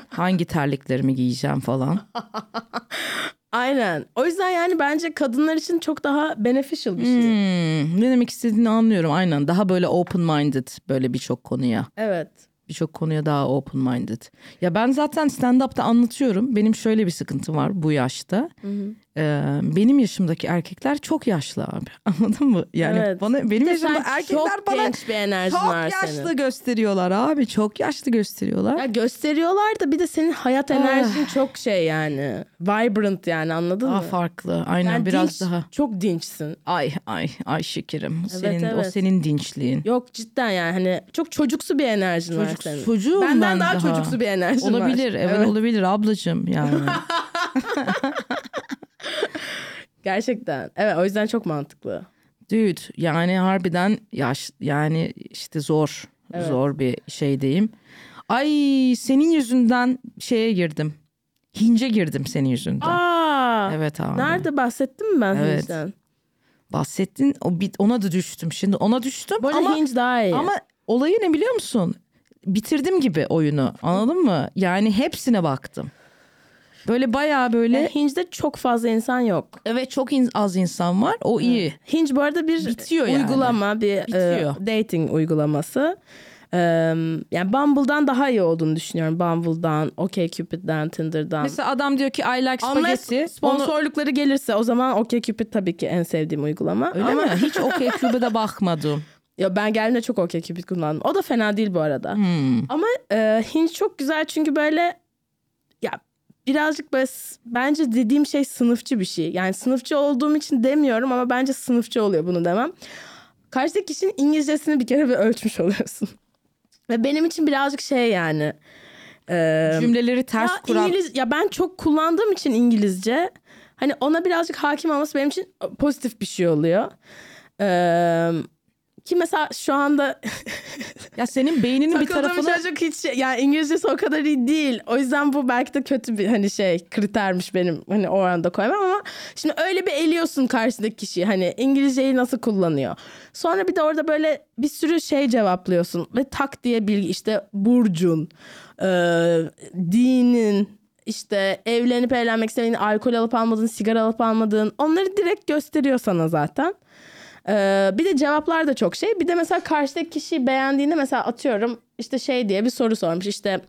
hangi terliklerimi giyeceğim falan. *laughs* aynen. O yüzden yani bence kadınlar için çok daha beneficial bir şey. Hmm, ne demek istediğini anlıyorum aynen. Daha böyle open minded böyle birçok konuya. Evet. Birçok konuya daha open minded. Ya ben zaten stand-up'ta anlatıyorum. Benim şöyle bir sıkıntım var bu yaşta. Ee, benim yaşımdaki erkekler çok yaşlı abi. *laughs* Anladın mı? Yani Evet. bana benim yaşımda erkekler çok bana genç bir enerjin çok var yaşlı senin. gösteriyorlar abi. Çok yaşlı gösteriyorlar. Ya gösteriyorlar da bir de senin hayat enerjin çok şey yani. Vibrant yani anladın Daha mı? farklı. Aynen Yani biraz dinç, daha. Çok dinçsin. Ay ay ay şekerim. senin o evet. senin dinçliğin. Yok cidden yani hani çok çocuksu bir enerjin var Çocuk, senin. çocuğum Benden ben daha, çocuksu bir enerjin var. Olabilir evet, olabilir ablacığım yani. *laughs* Gerçekten. Evet o yüzden çok mantıklı. Dude yani harbiden yaş yani işte zor. Evet. zor bir şeydeyim. Ay senin yüzünden şeye girdim. Hince girdim senin yüzünden. Aa, evet abi. nerede bahsettim mi ben Evet. Hinge'den? Bahsettin. O bir, ona da düştüm. Şimdi ona düştüm Bu ama Hinge daha iyi. ama olayı ne biliyor musun? Bitirdim gibi oyunu. Anladın mı? Yani hepsine baktım. Böyle bayağı böyle Yani Hinge'de çok fazla insan yok. evet çok in- az insan var. O iyi. Hinge bu arada bir Bitiyor yani. uygulama, bir Bitiyor. e, dating uygulaması. Yani Bumble'dan daha iyi olduğunu düşünüyorum. Bumble'dan, OkCupid'den, Tinder'dan. Mesela adam diyor ki I like Unless spaghetti. Onu- sponsorlukları gelirse o zaman OkCupid tabii ki en sevdiğim uygulama. Öyle Ama mi? Hiç OkCupid'e *laughs* bakmadım. ya ben geldiğimde çok OkCupid kullandım. O da fena değil bu arada. Hmm. Ama e, Hinge çok güzel çünkü böyle birazcık böyle s- bence dediğim şey sınıfçı bir şey. Yani sınıfçı olduğum için demiyorum ama bence sınıfçı oluyor bunu demem. Karşıdaki kişinin İngilizcesini bir kere bir ölçmüş *laughs* oluyorsun. Ve benim için birazcık şey yani. e, Cümleleri ters ya kuran. İngiliz ya ben çok kullandığım için İngilizce hani ona birazcık hakim olması benim için pozitif bir şey oluyor. Ee, ki mesela şu anda *laughs* Ya senin beyninin bir tarafını çocuk hiç yani İngilizcesi o kadar iyi değil. O yüzden bu belki de kötü bir hani şey kritermiş benim hani o anda koymam ama şimdi öyle bir eliyorsun karşıdaki kişiyi hani İngilizceyi nasıl kullanıyor. Sonra bir de orada böyle bir sürü şey cevaplıyorsun ve tak diye bilgi işte burcun, e, dinin, işte evlenip evlenmek istediğin, alkol alıp almadığın, sigara alıp almadığın onları direkt gösteriyor sana zaten. Ee, bir de cevaplar da çok şey. Bir de mesela karşıdaki kişiyi beğendiğinde mesela atıyorum işte şey diye bir soru sormuş. İşte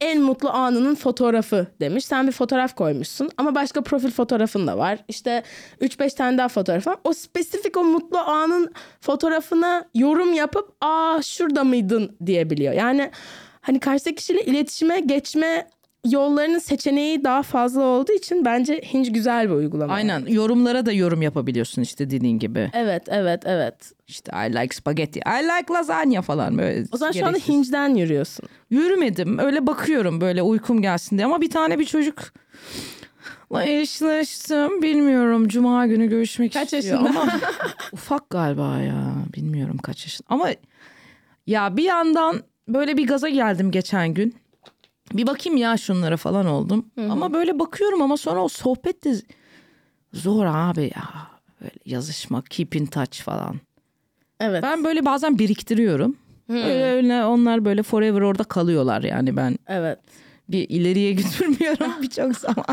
en mutlu anının fotoğrafı demiş. Sen bir fotoğraf koymuşsun ama başka profil fotoğrafın da var. İşte 3-5 tane daha fotoğraf var. O spesifik o mutlu anın fotoğrafına yorum yapıp aa şurada mıydın diyebiliyor. Yani hani karşıdaki kişiyle iletişime geçme yollarının seçeneği daha fazla olduğu için bence Hinge güzel bir uygulama. Aynen yorumlara da yorum yapabiliyorsun işte dediğin gibi. Evet, evet, evet. İşte I like spaghetti, I like lasagna falan böyle. O zaman şu anda gereksiz. Hinge'den yürüyorsun. Yürümedim öyle bakıyorum böyle uykum gelsin diye ama bir tane bir çocuk eşleştim bilmiyorum cuma günü görüşmek Kaç istiyor yaşında? ama *laughs* ufak galiba ya bilmiyorum kaç yaşında ama ya bir yandan böyle bir gaza geldim geçen gün bir bakayım ya şunlara falan oldum ama böyle bakıyorum ama sonra o sohbet de zor abi ya böyle yazışmak keep in touch falan Evet. ben böyle bazen biriktiriyorum öyle öyle onlar böyle forever orada kalıyorlar yani ben Evet. bir ileriye *laughs* götürmüyorum *laughs* birçok zaman.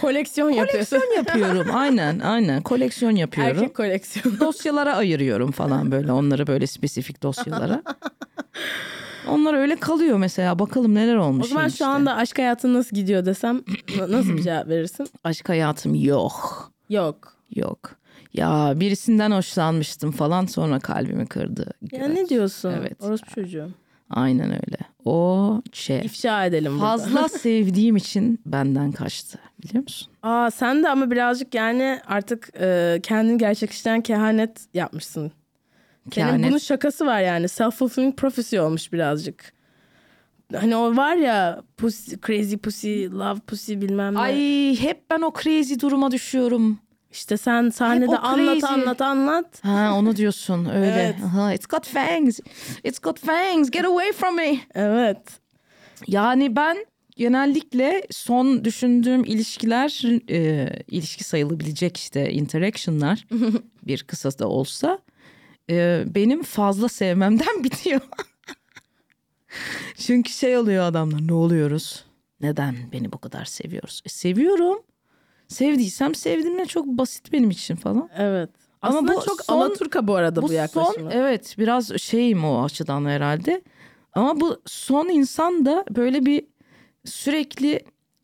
Koleksiyon yapıyorsun. Koleksiyon yapıyorum aynen aynen koleksiyon yapıyorum. Erkek koleksiyonu. Dosyalara ayırıyorum falan böyle onları böyle spesifik dosyalara. *laughs* Onlar öyle kalıyor mesela bakalım neler olmuş. O zaman işte. şu anda aşk hayatın nasıl gidiyor desem na- nasıl bir cevap verirsin? Aşk hayatım yok Yok. yok. Ya birisinden hoşlanmıştım falan sonra kalbimi kırdı. Ya Göt. ne diyorsun? Evet. Orospu çocuğu. Aynen öyle. O şey İfşa edelim burada. fazla *laughs* sevdiğim için benden kaçtı biliyor musun? Aa sen de ama birazcık yani artık e, kendini gerçekleştiren kehanet yapmışsın. Senin Kehanet. bunun şakası var yani. Self-fulfilling prophecy olmuş birazcık. Hani o var ya pussy, crazy pussy, love pussy bilmem ne. Ay hep ben o crazy duruma düşüyorum. İşte sen sahnede o anlat anlat anlat. Ha onu diyorsun öyle. Evet. Aha, it's got fangs. It's got fangs. Get away from me. Evet. Yani ben genellikle son düşündüğüm ilişkiler e, ilişki sayılabilecek işte interactionlar *laughs* bir kısa da olsa e, benim fazla sevmemden *laughs* bitiyor. Çünkü şey oluyor adamlar ne oluyoruz? Neden beni bu kadar seviyoruz? E, seviyorum. Sevdiysem sevdiğimle çok basit benim için falan. Evet. Ama Aslında bu çok son- Alaturka bu arada bu, Bu yaklaşımı. son evet biraz şeyim o açıdan herhalde. Ama bu son insan da böyle bir sürekli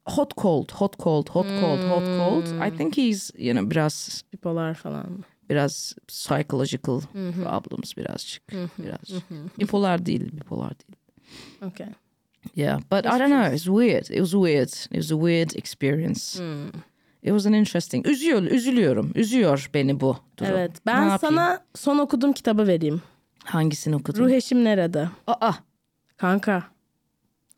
hot cold, hot cold, hot cold, hot cold. I think he's you know biraz Bipolar falan. Biraz psychological problems birazcık. Biraz. Bipolar değil, bipolar değil. Okay. Yeah, but I don't know. It's weird. It was weird. It was a weird experience. It was an interesting. Üzüyor, üzülüyorum. Üzüyor beni bu durum. Evet. Ne Ben yapayım? sana son okuduğum kitabı vereyim. hangisini okudun? Ruh Eşim Nerede? Aa, Kanka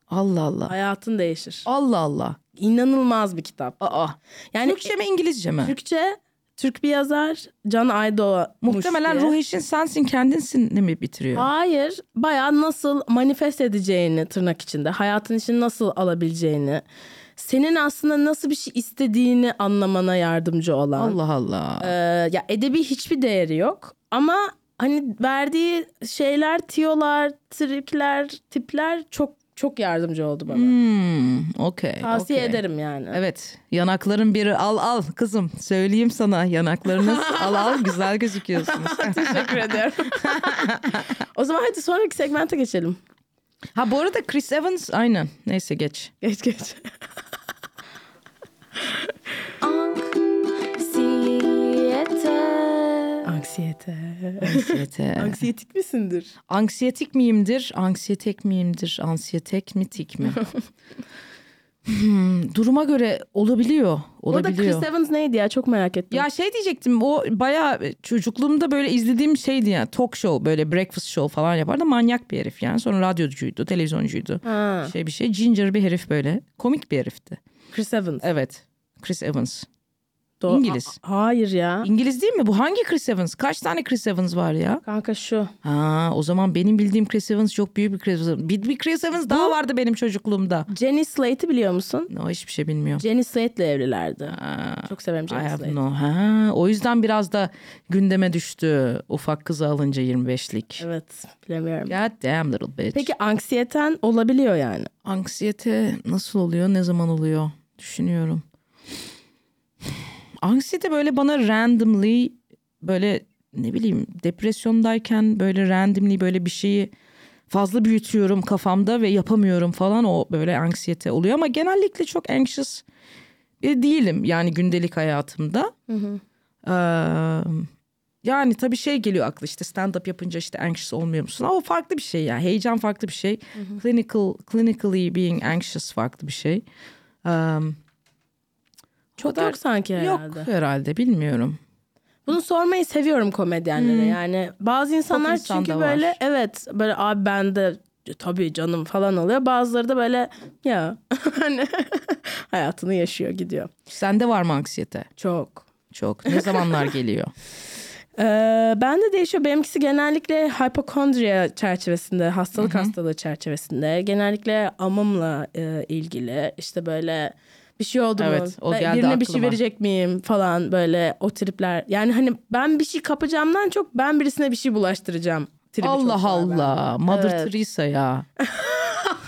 Allah Allah. hayatın değişir. Allah Allah. İnanılmaz bir kitap. Aa. Yani Türkçe mi İngilizce mi? Türkçe Türk bir yazar. Can Aydoğmuş Muhtemelen diye. ruh eşin sensin kendinsin mi bitiriyor? Hayır. Bayağı nasıl manifest edeceğini tırnak içinde. Hayatın için nasıl alabileceğini. Senin aslında nasıl bir şey istediğini anlamana yardımcı olan. Allah Allah. Ee, ya edebi hiçbir değeri yok. Ama hani verdiği şeyler, tiyolar, trikler, tipler çok çok yardımcı oldu bana. Hmm, okey. Tavsiye okey. ederim yani. Evet yanakların biri al al kızım söyleyeyim sana yanaklarınız *laughs* al al güzel gözüküyorsunuz. *laughs* Teşekkür ediyorum. *laughs* o zaman hadi sonraki segmente geçelim. ha bu arada Chris Evans aynen neyse geç. Geç geç. Anksiyete. Anksiyete. Anksiyete. *laughs* Anksiyetik misindir? Anksiyetik miyimdir? Anksiyetek miyimdir? Anksiyetek mi tik mi? *laughs* Hmm, duruma göre olabiliyor. Orada Olabiliyor. Chris Evans neydi ya? Çok merak ettim. Ya şey diyecektim o bayağı çocukluğumda böyle izlediğim şeydi yani talk show böyle breakfast show falan yapardı manyak bir herif yani sonra radyocuydu televizyoncuydu Ha, şey bir şey ginger bir herif böyle komik bir herifti Chris Evans. evet Chris Evans Do- İngiliz. Ha- hayır ya. İngiliz değil mi bu hangi Chris Evans kaç tane Chris Evans var ya Kanka şu. ha o zaman benim bildiğim Chris Evans çok büyük bir Chris Evans bir, bir Chris Evans daha vardı benim çocukluğumda Jenny Slate'i biliyor musun? o hiçbir şey bilmiyorum Jenny Slate'le evlilerdi. Ha, Çok severim I Jenny have Slate. no. Ha, o yüzden biraz da gündeme düştü ufak kızı alınca 25'lik. Evet bilemiyorum. God damn little bitch. Peki anksiyeten olabiliyor yani. Anksiyete nasıl oluyor? Ne zaman oluyor? Düşünüyorum. Anksiyete böyle bana randomly böyle ne bileyim depresyondayken böyle randomly böyle bir şeyi fazla büyütüyorum kafamda ve yapamıyorum falan o böyle anksiyete oluyor ama genellikle çok anxious bir değilim yani gündelik hayatımda. Ee, yani tabii şey geliyor aklı işte stand up yapınca işte anxious olmuyor musun? Ama o farklı bir şey ya. Heyecan farklı bir şey. Clinical clinically being anxious farklı bir şey. Ee, Çok kadar- yok sanki yok herhalde. herhalde bilmiyorum. Bunu sormayı seviyorum komedyenlere yani. Bazı insanlar insan çünkü böyle var. evet böyle abi ben de tabii canım falan oluyor. Bazıları da böyle ya *laughs* hani *laughs* hayatını yaşıyor gidiyor. Sende var mı anksiyete? Çok. Çok. Ne zamanlar geliyor? *laughs* Ee, ben de değişiyor. Benimkisi genellikle hipokondriya çerçevesinde, hastalık hastalığı çerçevesinde. Genellikle amımla e, ilgili. işte böyle bir şey oldu mu? Evet, o Ben geldi Birine bir şey aklıma. verecek miyim falan böyle o tripler. Yani hani ben bir şey kapacağımdan çok ben birisine bir şey bulaştıracağım. tribi Allah Allah. Mother Evet. Teresa ya. *laughs*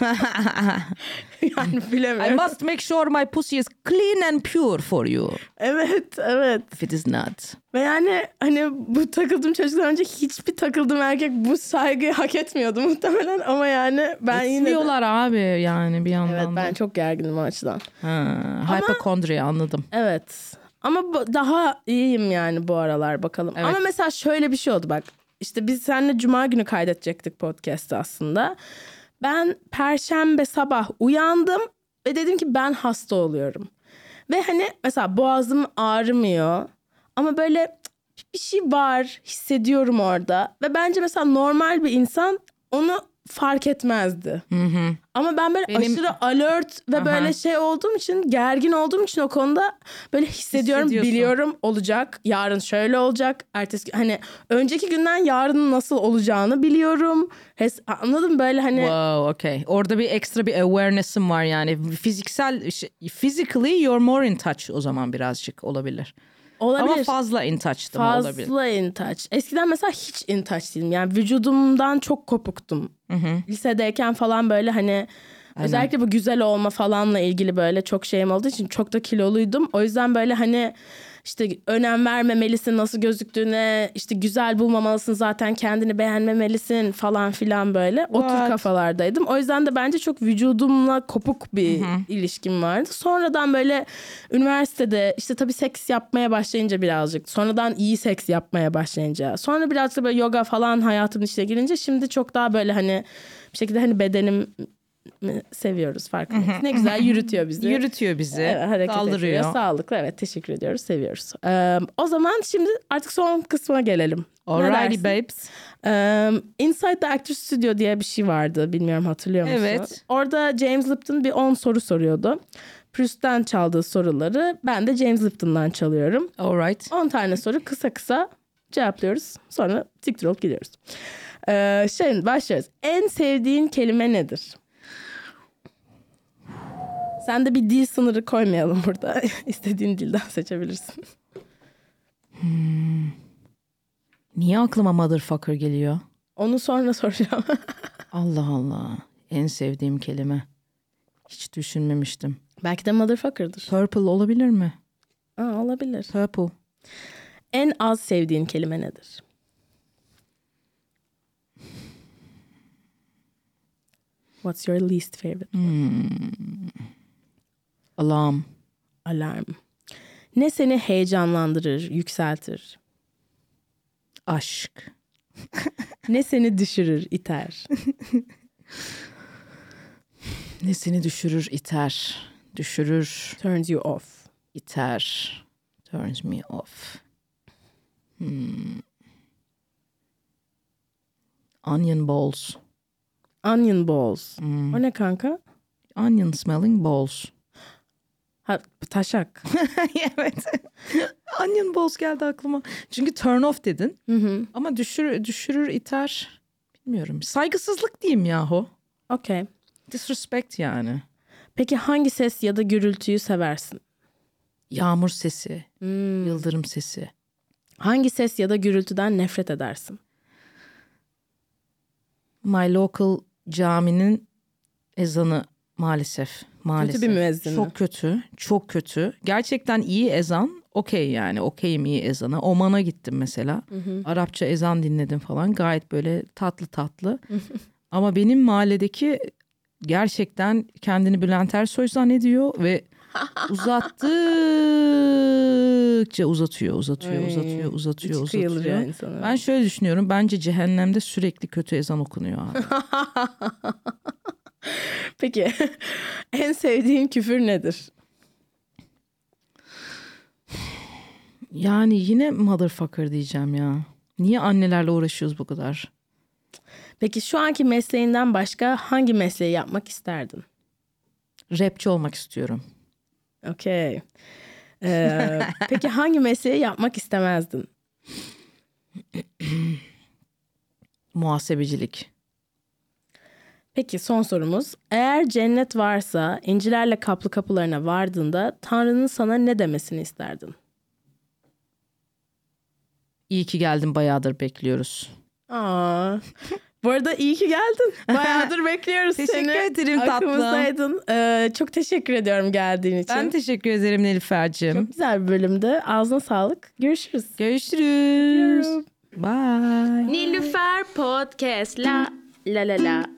*laughs* *laughs* yani I bilemiyorum. must make sure my pussy is clean and pure for you. Evet evet. If it is not. Ve yani hani bu takıldığım çocuklar önce hiçbir takıldığım erkek bu saygıyı hak etmiyordu muhtemelen ama yani ben yine de... Abi yani bir yandan Evet da. ben çok gerginim o açıdan. Ha, hypochondria anladım. Evet. Ama bu- daha iyiyim yani bu aralar bakalım. Evet. Ama mesela şöyle bir şey oldu bak. İşte biz seninle cuma günü kaydedecektik podcast'ı aslında. Ben perşembe sabah uyandım ve dedim ki ben hasta oluyorum. Ve hani mesela boğazım ağrımıyor. Ama böyle bir şey var hissediyorum orada. Ve bence mesela normal bir insan onu fark etmezdi. Ama ben böyle Benim- aşırı alert ve Aha. böyle şey olduğum için gergin olduğum için o konuda böyle hissediyorum biliyorum olacak yarın şöyle olacak ertesi hani önceki günden yarının nasıl olacağını biliyorum Hes- anladın mı böyle hani Wow, okay. Orada bir ekstra bir awareness'ım var yani. Fiziksel, şey- physically you're more in touch o zaman birazcık olabilir. Olabilir. Ama fazla in touch'tım olabilir. fazla in touch. Eskiden mesela hiç in touch değilim. Yani vücudumdan çok kopuktum. Lisedeyken falan böyle hani özellikle bu güzel olma falanla ilgili böyle çok şeyim olduğu için çok da kiloluydum. O yüzden böyle hani işte önem vermemelisin nasıl gözüktüğüne işte güzel bulmamalısın zaten kendini beğenmemelisin falan filan böyle. O tür kafalardaydım. O yüzden de bence çok vücudumla kopuk bir ilişkim vardı. Sonradan böyle üniversitede işte tabii seks yapmaya başlayınca birazcık sonradan iyi seks yapmaya başlayınca sonra birazcık da böyle yoga falan hayatımın içine girince şimdi çok daha böyle hani bir şekilde hani bedenim seviyoruz farkındayız. Ne güzel yürütüyor bizi. Yürütüyor bizi, Evet, hareket kaldırıyor. ettiriyor. Sağlıklı evet teşekkür ediyoruz seviyoruz. Ee, o zaman şimdi artık son kısma gelelim. Alrighty babes. Ee, Inside the Actors Studio diye bir şey vardı. Bilmiyorum hatırlıyor musun? Evet. Orada James Lipton bir 10 soru soruyordu. Proust'tan çaldığı soruları ben de James Lipton'dan çalıyorum. Alright. 10 tane soru kısa kısa cevaplıyoruz. Sonra siktir olup gidiyoruz. Ee, şimdi başlıyoruz. En sevdiğin kelime nedir? Sen de bir dil sınırı koymayalım burada. *laughs* İstediğin dilden seçebilirsin. Niye aklıma motherfucker geliyor? Onu sonra soracağım. *laughs* Allah Allah. En sevdiğim kelime. Hiç düşünmemiştim. Belki de motherfucker'dır. Purple olabilir mi? Aa, olabilir. Purple. En az sevdiğin kelime nedir? What's your least favorite? Alarm. Alarm. Ne seni heyecanlandırır, yükseltir? Aşk. *laughs* Ne seni düşürür, iter? *laughs* Ne seni düşürür, iter. Düşürür, Turns you off. iter. Turns me off. Hmm. Onion balls. Onion balls. O ne kanka? Onion smelling balls. Ha, taşak. *laughs* evet. Onion balls geldi aklıma. Çünkü turn off dedin. Hı hı. Ama düşürür, düşürür, iter. Bilmiyorum. Saygısızlık diyeyim yahu. Okey. Disrespect yani. Peki hangi ses ya da gürültüyü seversin? Yağmur sesi, Hmm. yıldırım sesi. Hangi ses ya da gürültüden nefret edersin? My local caminin ezanı maalesef. Maalesef. bir müezzini. Çok kötü. Çok kötü. Gerçekten iyi ezan. Okey yani. Okeyim iyi ezana. Oman'a gittim mesela. Arapça ezan dinledim falan. Gayet böyle tatlı tatlı. *laughs* Ama benim mahalledeki gerçekten kendini Bülent Ersoy zannediyor ve *laughs* uzattıkça uzatıyor, uzatıyor, Ay, uzatıyor, uzatıyor, uzatıyor. Ben şöyle düşünüyorum. Bence cehennemde sürekli kötü ezan okunuyor abi. *laughs* Peki *laughs* en sevdiğin küfür nedir? yani yine motherfucker diyeceğim ya. Niye annelerle uğraşıyoruz bu kadar? Peki şu anki mesleğinden başka hangi mesleği yapmak isterdin? Rapçi olmak istiyorum. Okey. Ee, *laughs* peki hangi mesleği yapmak istemezdin? *clears throat* Muhasebecilik. Peki son sorumuz. Eğer cennet varsa incilerle kaplı kapılarına vardığında Tanrı'nın sana ne demesini isterdin? İyi ki geldin bayağıdır bekliyoruz. Aa. Bu arada iyi ki geldin. Bayağıdır *laughs* bekliyoruz Teşekkür seni. ederim tatlım. Aklımızdaydın. Ee, çok teşekkür ediyorum geldiğin için. Ben teşekkür ederim Nilüfer'cim. Çok güzel bir bölümdü. Ağzına sağlık. Görüşürüz. Görüşürüz. Bye. Nilüfer Podcast la la la la